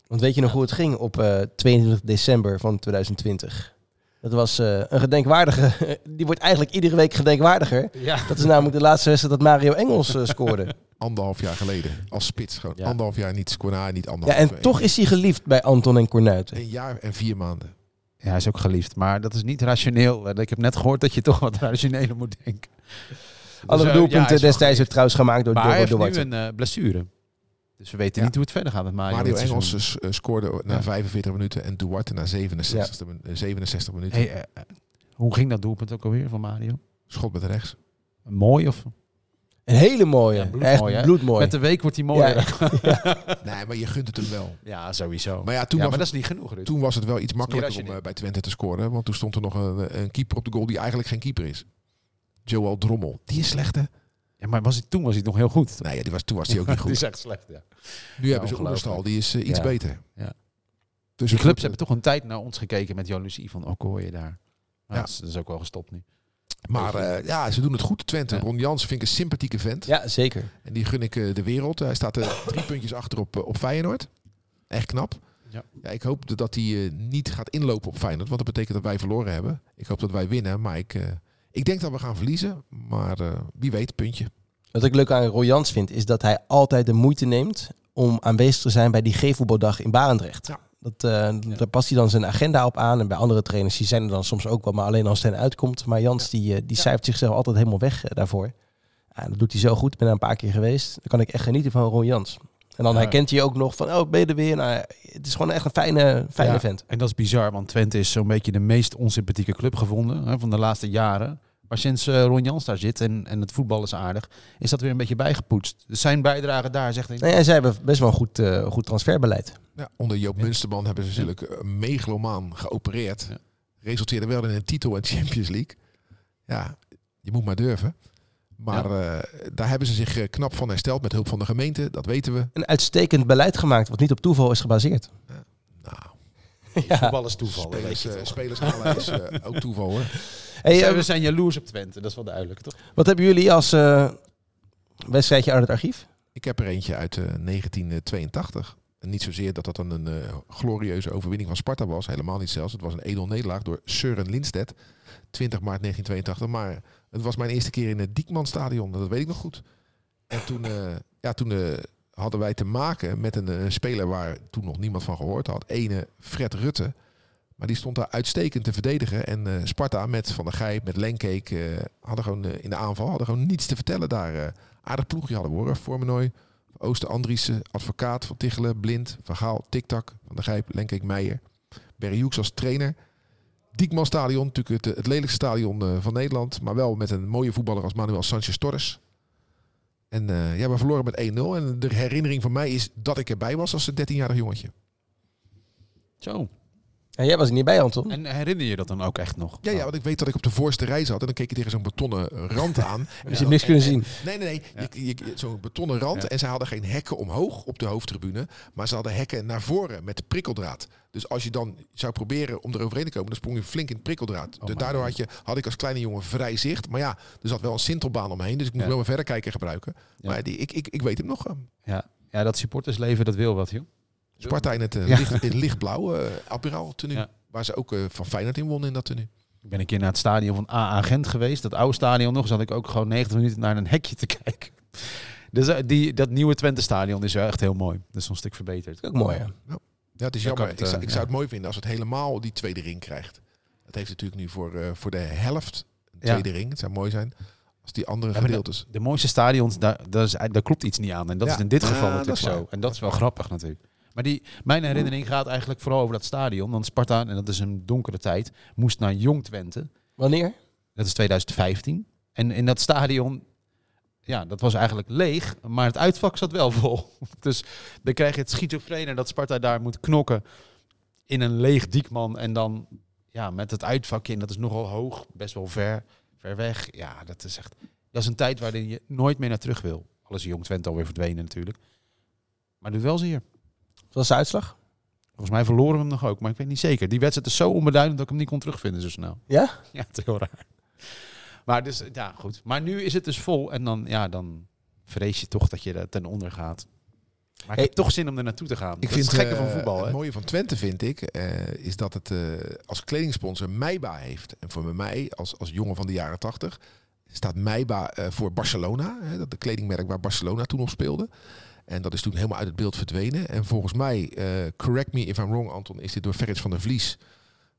Want weet je nog hoe het ging op eh 22 december van 2020? Dat was eh, een gedenkwaardige. Die wordt eigenlijk iedere week gedenkwaardiger. Ja. Dat is namelijk de laatste wedstrijd dat Mario Engels eh, scoorde. Anderhalf jaar geleden. Als spits. Gewoon Ja. anderhalf jaar niet Scorna, niet Ja, anderhalf. en toch is hij geliefd bij Anton en Cornuiten. Een jaar en vier maanden. Ja, hij is ook geliefd. Maar dat is niet rationeel. Eh, Ik heb net gehoord dat je toch wat rationeler moet denken. Andere Dus, ja, doelpunten hij is wel destijds ook trouwens gemaakt door, Maar door, hij door heeft nu een blessure. Dus we weten Ja. niet hoe het verder gaat met Mario. Mario Engels eh, scoorde na Ja. 45 minuten en Duarte na 67, min- eh, 67 minuten. Hey, eh, hoe ging dat doelpunt ook alweer van Mario? Schot met rechts. Mooi of? Een hele mooie. Ja, bloedmooi, echt bloedmooi. Met de week wordt hij mooier. Ja, Nee, maar je gunt het hem wel. sowieso. Maar ja, toen, ja, was, maar het, dat is niet genoeg. Ruud. toen was het wel iets makkelijker om bij Twente te scoren. Want toen stond er nog een, een keeper op de goal die eigenlijk geen keeper is. Joel Drommel. Die is slecht, hè? Ja, maar was hij, toen was hij nog heel goed. Nee, ja, die was, toen was hij ook niet Die goed. is echt slecht, ja. Nu hebben ze. Oenerstal, die is eh, iets Ja. beter. Ja. Dus Die het clubs hebben toch een tijd naar ons gekeken met Jan Lucie van Okoye daar. Maar Ja. dat, is, dat is ook wel gestopt nu. Maar eh, ja, ze doen het goed. Twente. Ja. Ron Jans vind ik een sympathieke vent. Ja, zeker. En die gun ik eh, de wereld. Hij staat er drie puntjes achter op, op Feyenoord. Echt knap. Ja. Ja, ik hoop dat- hij niet gaat inlopen op Feyenoord. Want dat betekent dat wij verloren hebben. Ik hoop dat wij winnen. Maar ik, eh, ik denk dat we gaan verliezen. Maar eh, wie weet, puntje. Wat ik leuk aan Royans vind, is dat hij altijd de moeite neemt om aanwezig te zijn bij die G-voetbaldag in Barendrecht. Ja. Dat, eh, Daar past hij dan zijn agenda op aan. En bij andere trainers die zijn er dan soms ook wel, maar alleen als het hen uitkomt. Maar Jans die, eh, die cijfert zichzelf altijd helemaal weg daarvoor. Ja, dat doet hij zo goed. Ik ben er een paar keer geweest. Dan kan ik echt genieten van Ron Jans. En dan Ja. herkent hij ook nog van, oh, ben je er weer? Nou, het is gewoon echt een fijne, fijne Ja, vent. En dat is bizar, want Twente is zo'n beetje de meest onsympathieke club gevonden hè, van de laatste jaren. Maar sinds eh, Ron Jans daar zit en, en het voetbal is aardig, is dat weer een beetje bijgepoetst. Dus zijn bijdrage daar zegt hij. Nee, en zij hebben best wel een goed, eh, goed transferbeleid. Ja, onder Joop Munsterman hebben ze natuurlijk een megalomaan geopereerd. Ja. Resulteerde wel in een titel en Champions League. Ja, je moet maar durven. Maar eh, daar hebben ze zich eh, knap van hersteld met hulp van de gemeente. Dat weten we. Een uitstekend beleid gemaakt, wat niet op toeval is gebaseerd. Nou, Ja. Voetbal is toeval. weet spelers, je toch. spelers halen is eh, ook toeval hoor. Hey, Zijn- we zijn jaloers op Twente, dat is wel duidelijk, toch? Wat hebben jullie als eh, wedstrijdje uit het archief? Ik heb er eentje uit eh, 1982. En niet zozeer dat dat dan een eh, glorieuze overwinning van Sparta was. Helemaal niet zelfs. Het was een 1-0 nederlaag door Søren Lindstedt. 20 maart 1982. Maar het was mijn eerste keer in het Diekmanstadion. Dat weet ik nog goed. En toen, eh, ja, toen eh, hadden wij te maken met een speler waar toen nog niemand van gehoord had. Ene Fred Rutte. Maar die stond daar uitstekend te verdedigen. En eh, Sparta met Van der Gijp, met Lenkeek, hadden gewoon in de aanval hadden gewoon niets te vertellen daar. aardig ploegje hadden we hoor. Vormenooi, Ooster Andriessen, Advocaat van Tichelen, Blind, Van Gaal, Tiktak, Van der Gijp, Lenkeek, Meijer. Barry Hoeks als trainer. Diekman Stadion, natuurlijk het, het lelijkste stadion eh, van Nederland. Maar wel met een mooie voetballer als Manuel Sanchez Torres. En eh, ja, we verloren met 1-0. En de herinnering van mij is dat ik erbij was als 13-jarig jongetje. Zo. En jij was er niet bij, Anton. En herinner je dat dan ook echt nog? Ja, ja, want ik weet dat ik op de voorste rij zat. En dan keek je tegen zo'n betonnen rand aan. Dus je hebt niks kunnen zien. Nee, nee, nee. Je, je- zo'n betonnen rand. Ja. En ze hadden geen hekken omhoog op de hoofdtribune. Maar ze hadden hekken naar voren met de prikkeldraad. Dus als je dan zou proberen om er overheen te komen, dan sprong je flink in het prikkeldraad. dus mijn daardoor had, je, had ik als kleine jongen vrij zicht. Maar ja, er zat wel een sintelbaan omheen. Dus ik moest Ja. wel een verrekijker gebruiken. Ja. Maar die, ik, ik, ik weet hem nog. eh, Ja. ja, dat supportersleven, dat wil wat, joh. Sparta in het, eh, Ja. licht, in het lichtblauw uh, admiraal tenue. Ja. Waar ze ook eh, van Feyenoord in wonnen in dat tenue. Ik ben een keer naar het stadion van AA Gent geweest. Dat oude stadion nog. Zat ik ook gewoon 90 minuten naar een hekje te kijken. Dus eh, die, dat nieuwe Twente stadion is wel echt heel mooi. Dat is een stuk verbeterd. Ook mooi? Ja, het is Ja, jammer. het, ik, zou, eh, ik zou ja. het mooi vinden als het helemaal die tweede ring krijgt. Dat heeft natuurlijk nu voor, eh, voor de helft een Ja. tweede ring. Het zou mooi zijn als die andere Ja, gedeeltes... De mooiste stadions, daar, daar, is, daar klopt iets niet aan. En dat Ja. is in dit geval dat natuurlijk zo. En dat is wel grappig natuurlijk. Maar die, mijn herinnering gaat eigenlijk vooral over dat stadion. Want Sparta, en dat is een donkere tijd, moest naar Jong Twente. Wanneer? Dat is 2015. En in dat stadion, ja, dat was eigenlijk leeg, maar het uitvak zat wel vol. Dus dan krijg je het schizofrene dat Sparta daar moet knokken in een leeg diekman. En dan ja, met het uitvakje, en dat is nogal hoog, best wel ver, ver weg. Ja, dat is echt, dat is een tijd waarin je nooit meer naar terug wil. Al is Jong Twente alweer verdwenen natuurlijk. Maar het doet wel zeer. Wat was de uitslag? Volgens mij verloren we hem nog ook, maar ik weet niet zeker. Die wedstrijd is zo onbeduidend dat ik hem niet kon terugvinden zo snel. Ja? Ja, het is heel raar. Maar dus, ja, goed. Maar nu is het dus vol en dan, ja, dan vrees je toch dat je er ten onder gaat. Maar ik heb toch zin om er naartoe te gaan. Ik dat vind is het gekke eh, van voetbal, hè? Het mooie van Twente vind ik, eh, is dat het eh, als kledingsponsor Meiba heeft. En voor mij, als, als jongen van de jaren 80, staat Meiba eh, voor Barcelona. Hè, dat de kledingmerk waar Barcelona toen op speelde. En dat is toen helemaal uit het beeld verdwenen. En volgens mij, eh, correct me if I'm wrong Anton, is dit door Ferrits van der Vlies.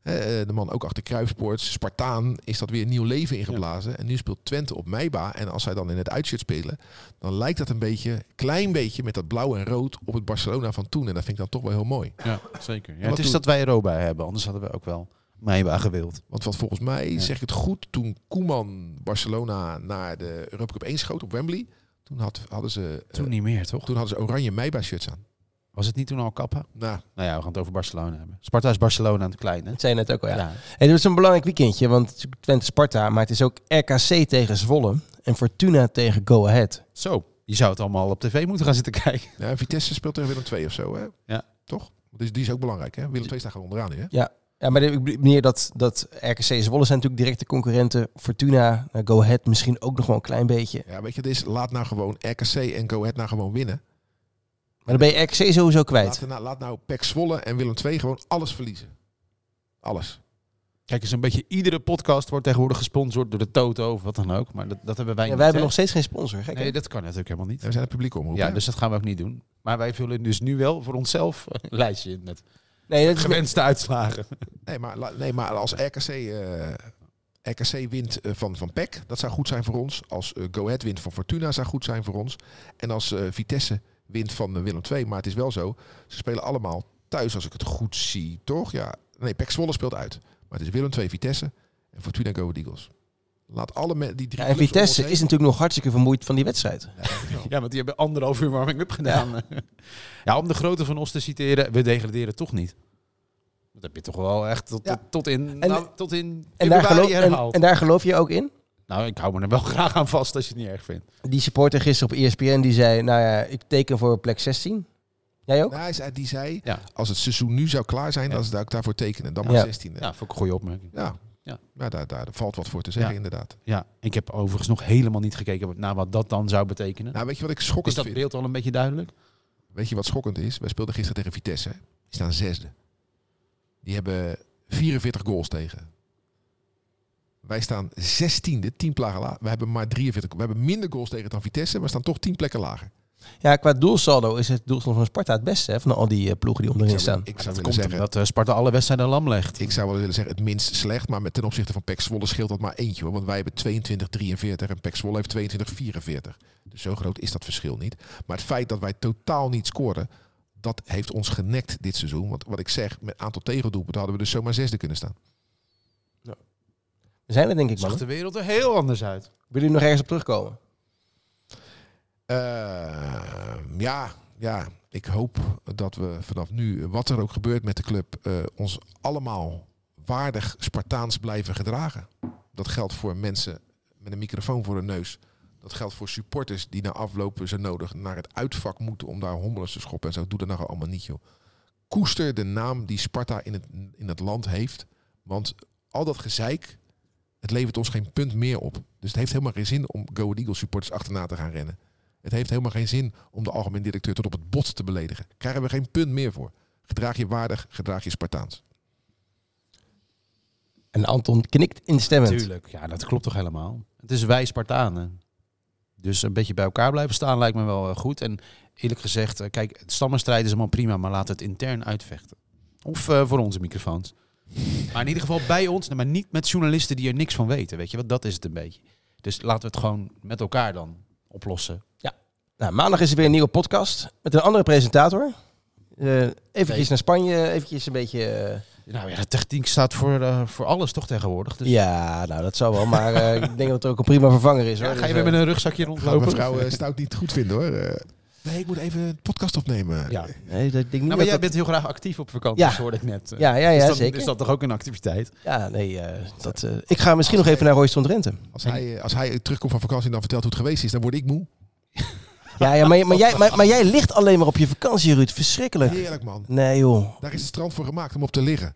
hè, eh, de man ook achter Kruifsports, Spartaan, is dat weer een nieuw leven ingeblazen. En nu speelt Twente op Meiba. En als zij dan in het uitshirt spelen, dan lijkt dat een beetje, klein beetje met dat blauw en rood op het Barcelona van toen. En dat vind ik dan toch wel heel mooi. Ja, zeker. Ja, het is dat wij Roba hebben, anders hadden we ook wel Meiba gewild. Want wat volgens mij, Ja. zeg ik het goed, toen Koeman Barcelona naar de Europa Cup 1 schoot op Wembley, toen had, hadden ze eh, Toen niet meer, toch? toen hadden ze oranje Meiba shirts aan. Was het niet toen al Kappa? Nou, Nou ja, we gaan het over Barcelona hebben. Sparta is Barcelona aan het klein, hè? Dat zei je net ook al, ja. Ja. Hey, dit is een belangrijk weekendje, want het is Twente-Sparta, maar het is ook RKC tegen Zwolle en Fortuna tegen Go Ahead. Zo, je zou het allemaal op tv moeten gaan zitten kijken. ja, Vitesse speelt tegen Willem 2 of zo, hè? Ja. Toch? Dus die is ook belangrijk, hè? Willem 2 staat gewoon onderaan nu, hè? Ja, maar de manier dat, dat RKC en Zwolle zijn natuurlijk directe concurrenten. Fortuna, nou, Go Ahead misschien ook nog wel een klein beetje. Ja, weet je, het is laat nou gewoon RKC en Go Ahead nou gewoon winnen. Maar dan ben je RKC sowieso kwijt. Laat, nou, laat nou PEC Zwolle en Willem 2 gewoon alles verliezen. Alles. Kijk eens, een beetje iedere podcast wordt tegenwoordig gesponsord door de Toto of wat dan ook. Maar dat, dat hebben wij Ja, niet. wij hebben hè? nog steeds geen sponsor. Gek? Nee, dat kan natuurlijk helemaal niet. We zijn het publiek omroep. Ja, hè? dus dat gaan we ook niet doen. Maar wij vullen dus nu wel voor onszelf een lijstje in met nee, dat is gewenste uitslagen. Nee, maar, nee, maar als RKC, eh, RKC wint eh, van, van PEC, dat zou goed zijn voor ons. Als eh, Go Ahead wint van Fortuna, zou goed zijn voor ons. En als eh, Vitesse wint van Willem II. Maar het is wel zo, ze spelen allemaal thuis als ik het goed zie, toch? Ja. Nee, PEC Zwolle speelt uit. Maar het is Willem II, Vitesse en Fortuna Go Ahead Eagles. Laat alle die drie Ja, en Vitesse is natuurlijk nog hartstikke vermoeid van die wedstrijd. Ja. Ja, want die hebben anderhalf uur warming-up gedaan. Ja. om de grootte van ons te citeren, we degraderen toch niet. Dat heb je toch wel echt tot, Ja. tot, tot in, En- nou, tot in En daar, geloof, en, herhaald. en daar geloof je ook in? Nou, ik hou me er wel graag aan vast als je het niet erg vindt. Die supporter gisteren op ESPN die zei, nou ja, ik teken voor plek 16. Jij ook? Nou, hij zei- die zei, Ja. als het seizoen nu zou klaar zijn, Ja. dan zou ik daarvoor tekenen. Dan maar Ja. 16e. Ja, Ja, vond ik een goede opmerking. ja. Ja. daar, daar, daar valt wat voor te zeggen, Ja. inderdaad. Ja, ik heb overigens nog helemaal niet gekeken naar wat dat dan zou betekenen. Nou, weet je wat ik schokkend is dat vind? beeld al een beetje duidelijk? Weet je wat schokkend is? Wij speelden gisteren tegen Vitesse. Die staan zesde. Die hebben 44 goals tegen. Wij staan zestiende, tien plagen lager. We hebben maar 43. We hebben minder goals tegen dan Vitesse, maar staan toch 10 plekken lager. Ja, qua doelsaldo is het doelsaldo van Sparta het beste hè, van al die eh, ploegen die onderin Ik zou, staan. ik zou dat willen komt zeggen, omdat eh, Sparta alle wedstrijden lam legt. ik zou wel willen zeggen het minst slecht, maar met ten opzichte van PEC Zwolle scheelt dat maar eentje hoor. Want wij hebben 22, 43 en PEC Zwolle heeft 22, 44. Dus zo groot is dat verschil niet. Maar het feit dat wij totaal niet scoren, dat heeft ons genekt dit seizoen. Want wat ik zeg, met aantal tegendoelpunten hadden we dus zomaar zesde kunnen staan. We zijn er denk ik, man. zag de wereld er heel anders uit. Willen jullie nog ergens op terugkomen? Eh, ja, ja, ik hoop dat we vanaf nu, wat er ook gebeurt met de club, eh, ons allemaal waardig Spartaans blijven gedragen. Dat geldt voor mensen met een microfoon voor hun neus. Dat geldt voor supporters die na aflopen zo nodig naar het uitvak moeten om daar hommelens te schoppen en zo. Doe dat nou allemaal niet, joh. Koester de naam die Sparta in het, in het land heeft. Want al dat gezeik, het levert ons geen punt meer op. Dus het heeft helemaal geen zin om Go Eagles supporters achterna te gaan rennen. Het heeft helemaal geen zin om de algemeen directeur tot op het bot te beledigen. Krijgen we geen punt meer voor. Gedraag je waardig, gedraag je Spartaans. En Anton knikt instemmend. Tuurlijk, ja, dat klopt toch helemaal. Het is wij Spartanen. Dus een beetje bij elkaar blijven staan lijkt me wel eh, goed. En eerlijk gezegd, eh, kijk, het stammenstrijd is allemaal prima, maar laat het intern uitvechten. Of eh, voor onze microfoons. Maar in ieder geval bij ons, maar niet met journalisten die er niks van weten. Weet je wat, dat is het een beetje. Dus laten we het gewoon met elkaar dan oplossen. Nou, maandag is er weer een nieuwe podcast met een andere presentator. Eh eventjes Nee. naar Spanje, eventjes een beetje... eh, Nou ja, de techniek staat voor, eh, voor alles toch tegenwoordig. Dus Ja, nou dat zal wel, maar eh, ik denk dat het ook een prima vervanger is. Hoor. Ja, ga Dus, je weer eh, met een rugzakje rondlopen? mevrouw eh, Stout niet goed vinden hoor. Eh, nee, ik moet even een podcast opnemen. Ja. nee, dat- ik denk niet Nou, maar jij dat- bent heel graag actief op vakantie, Ja. hoorde ik net. Ja, ja, is, ja dat, zeker. is dat toch ook een activiteit? Ja, nee, eh, dat, eh, ik ga misschien nog even naar Royston Drenthe. Als, hij, als hij terugkomt van vakantie en dan vertelt hoe het geweest is, dan word ik moe. Ja, ja maar, maar, jij, maar, maar jij ligt alleen maar op je vakantie, Ruud. Verschrikkelijk. Heerlijk man. Nee, joh. Daar is het strand voor gemaakt om op te liggen.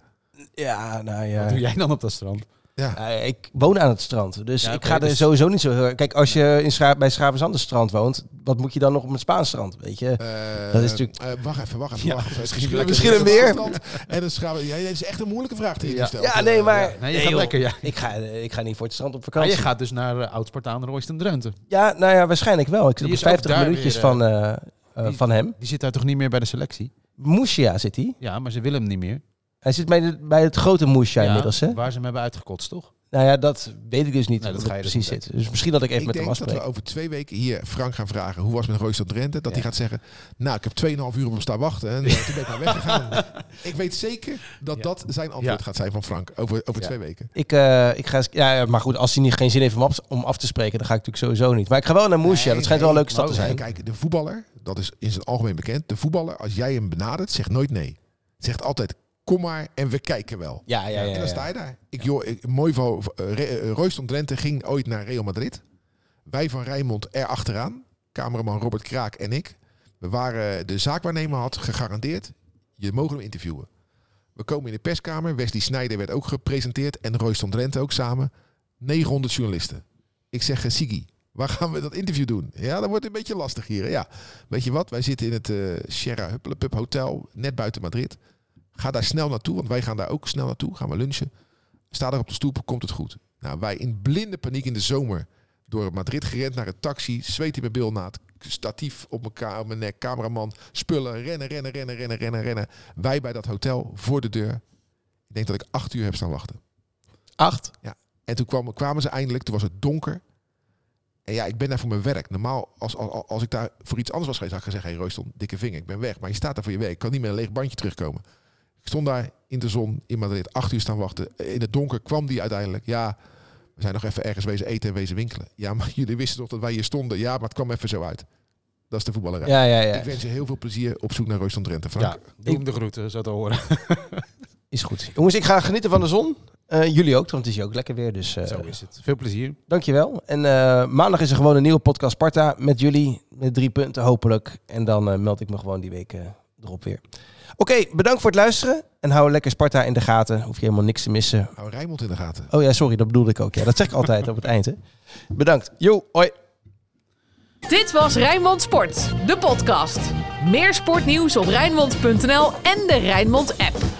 Ja, nou Wat doe ja. jij dan op dat strand? Ja. Eh, ik woon aan het strand, dus Ja, ik ga er dus- sowieso niet zo heel... Kijk, als je in Scha bij Schavenzand strand woont, wat moet je dan nog op een Spaans strand, weet je? Eh, Dat is natuurlijk- eh, wacht even, wacht even. Ja, wacht even. misschien Het een. Strand En een schaap. Ja, dit is echt een moeilijke vraag die je Ja. nu stelt. Ja, nee, maar... ja. Nee, je gaat lekker, ja. Ik ga, ik ga niet voor het strand op Maar vakantie. je gaat dus naar uh, Oud-Spartaan Royston Drenthe. Ja, nou ja, waarschijnlijk wel. Ik zit Die op is ook 50 daar minuutjes weer, van, die- van hem. Die zit daar toch niet meer bij de selectie? Moesia zit hij. Ja, maar ze willen hem niet meer. Hij zit bij, de, bij het grote Moesia inmiddels, hè? Waar ze hem hebben uitgekotst, toch? Nou ja, dat weet ik dus niet Nee, hoe dat het ga je dus precies zit. Dus misschien dat ik even Ik met hem denk dat afspreek. we over twee weken hier Frank gaan vragen hoe was het met Royce Drenthe. Dat Ja. hij gaat zeggen, nou ik heb 2,5 uur op hem staan wachten en eh, toen ben ik maar weggegaan. ik weet zeker dat Ja. dat zijn antwoord Ja. gaat zijn van Frank over, over Ja. twee weken. Ik, eh, ik ga, ja, maar goed, als hij niet, geen zin heeft om af, om af te spreken, dan ga ik natuurlijk sowieso niet. Maar ik ga wel naar Moesia. Nee, dat schijnt wel een leuke stad te zijn. Kijk, de voetballer, dat is in zijn algemeen bekend. De voetballer, als jij hem benadert, zegt nooit nee. Zegt altijd, kom maar en we kijken wel. Ja, ja, ja. en dan sta je daar. Ik, joh, ik, mooi van uh, Royston Drenthe ging ooit naar Real Madrid. Wij van Rijnmond er achteraan. Cameraman Robert Kraak en ik. We waren, de zaakwaarnemer had gegarandeerd, je mogen hem interviewen. We komen in de perskamer. Wesley Snijder werd ook gepresenteerd. En Royston Drenthe ook samen. 900 journalisten. Ik zeg, eh, Sigi, waar gaan we dat interview doen? Ja, dat wordt een beetje lastig hier. hè. Ja, weet je wat? Wij zitten in het eh Sierra Huppelepup Hotel, net buiten Madrid. Ga daar snel naartoe, want wij gaan daar ook snel naartoe. Gaan we lunchen. Sta daar op de stoep, komt het goed. Nou, wij in blinde paniek in de zomer door Madrid gerend naar een taxi. Zweet in mijn bilnaad. Statief op mijn, op mijn nek. Cameraman. Spullen. Rennen, rennen, rennen, rennen, rennen, rennen. Wij bij dat hotel voor de deur. Ik denk dat ik acht uur heb staan wachten. Acht. En toen kwamen, kwamen ze eindelijk. Toen was het donker. En ja, ik ben daar voor mijn werk. Normaal, als, als, als ik daar voor iets anders was geweest, had ik gezegd... Hé hey Royston, dikke vinger, ik ben weg. Maar je staat daar voor je werk. Ik kan niet met een leeg bandje terugkomen. Ik stond daar in de zon in Madrid. Acht uur staan wachten. In het donker kwam die uiteindelijk. Ja, we zijn nog even ergens wezen eten en wezen winkelen. Ja, maar jullie wisten toch dat wij hier stonden? Ja, maar het kwam even zo uit. Dat is de voetballerij. Ja, ja, ja. Ik wens je heel veel plezier op zoek naar Royston Drenthe. Frank. Ja, doe hem de groeten, zo te horen. Is goed. Jongens, ik ga genieten van de zon. Eh, jullie ook, want het is hier ook lekker weer. Dus eh, Zo is het. Veel plezier. dankjewel. En eh, maandag is er gewoon een nieuwe podcast Sparta met jullie. Met drie punten hopelijk. En dan meld ik me gewoon die week erop weer. Oké, bedankt voor het luisteren. En hou lekker Sparta in de gaten. Hoef je helemaal niks te missen. Hou Rijnmond in de gaten. Oh ja, sorry, dat bedoelde ik ook. Ja, dat zeg ik altijd op het eind. Hè. Bedankt. Jo, hoi. Dit was Rijnmond Sport, de podcast. Meer sportnieuws op Rijnmond.nl en de Rijnmond app.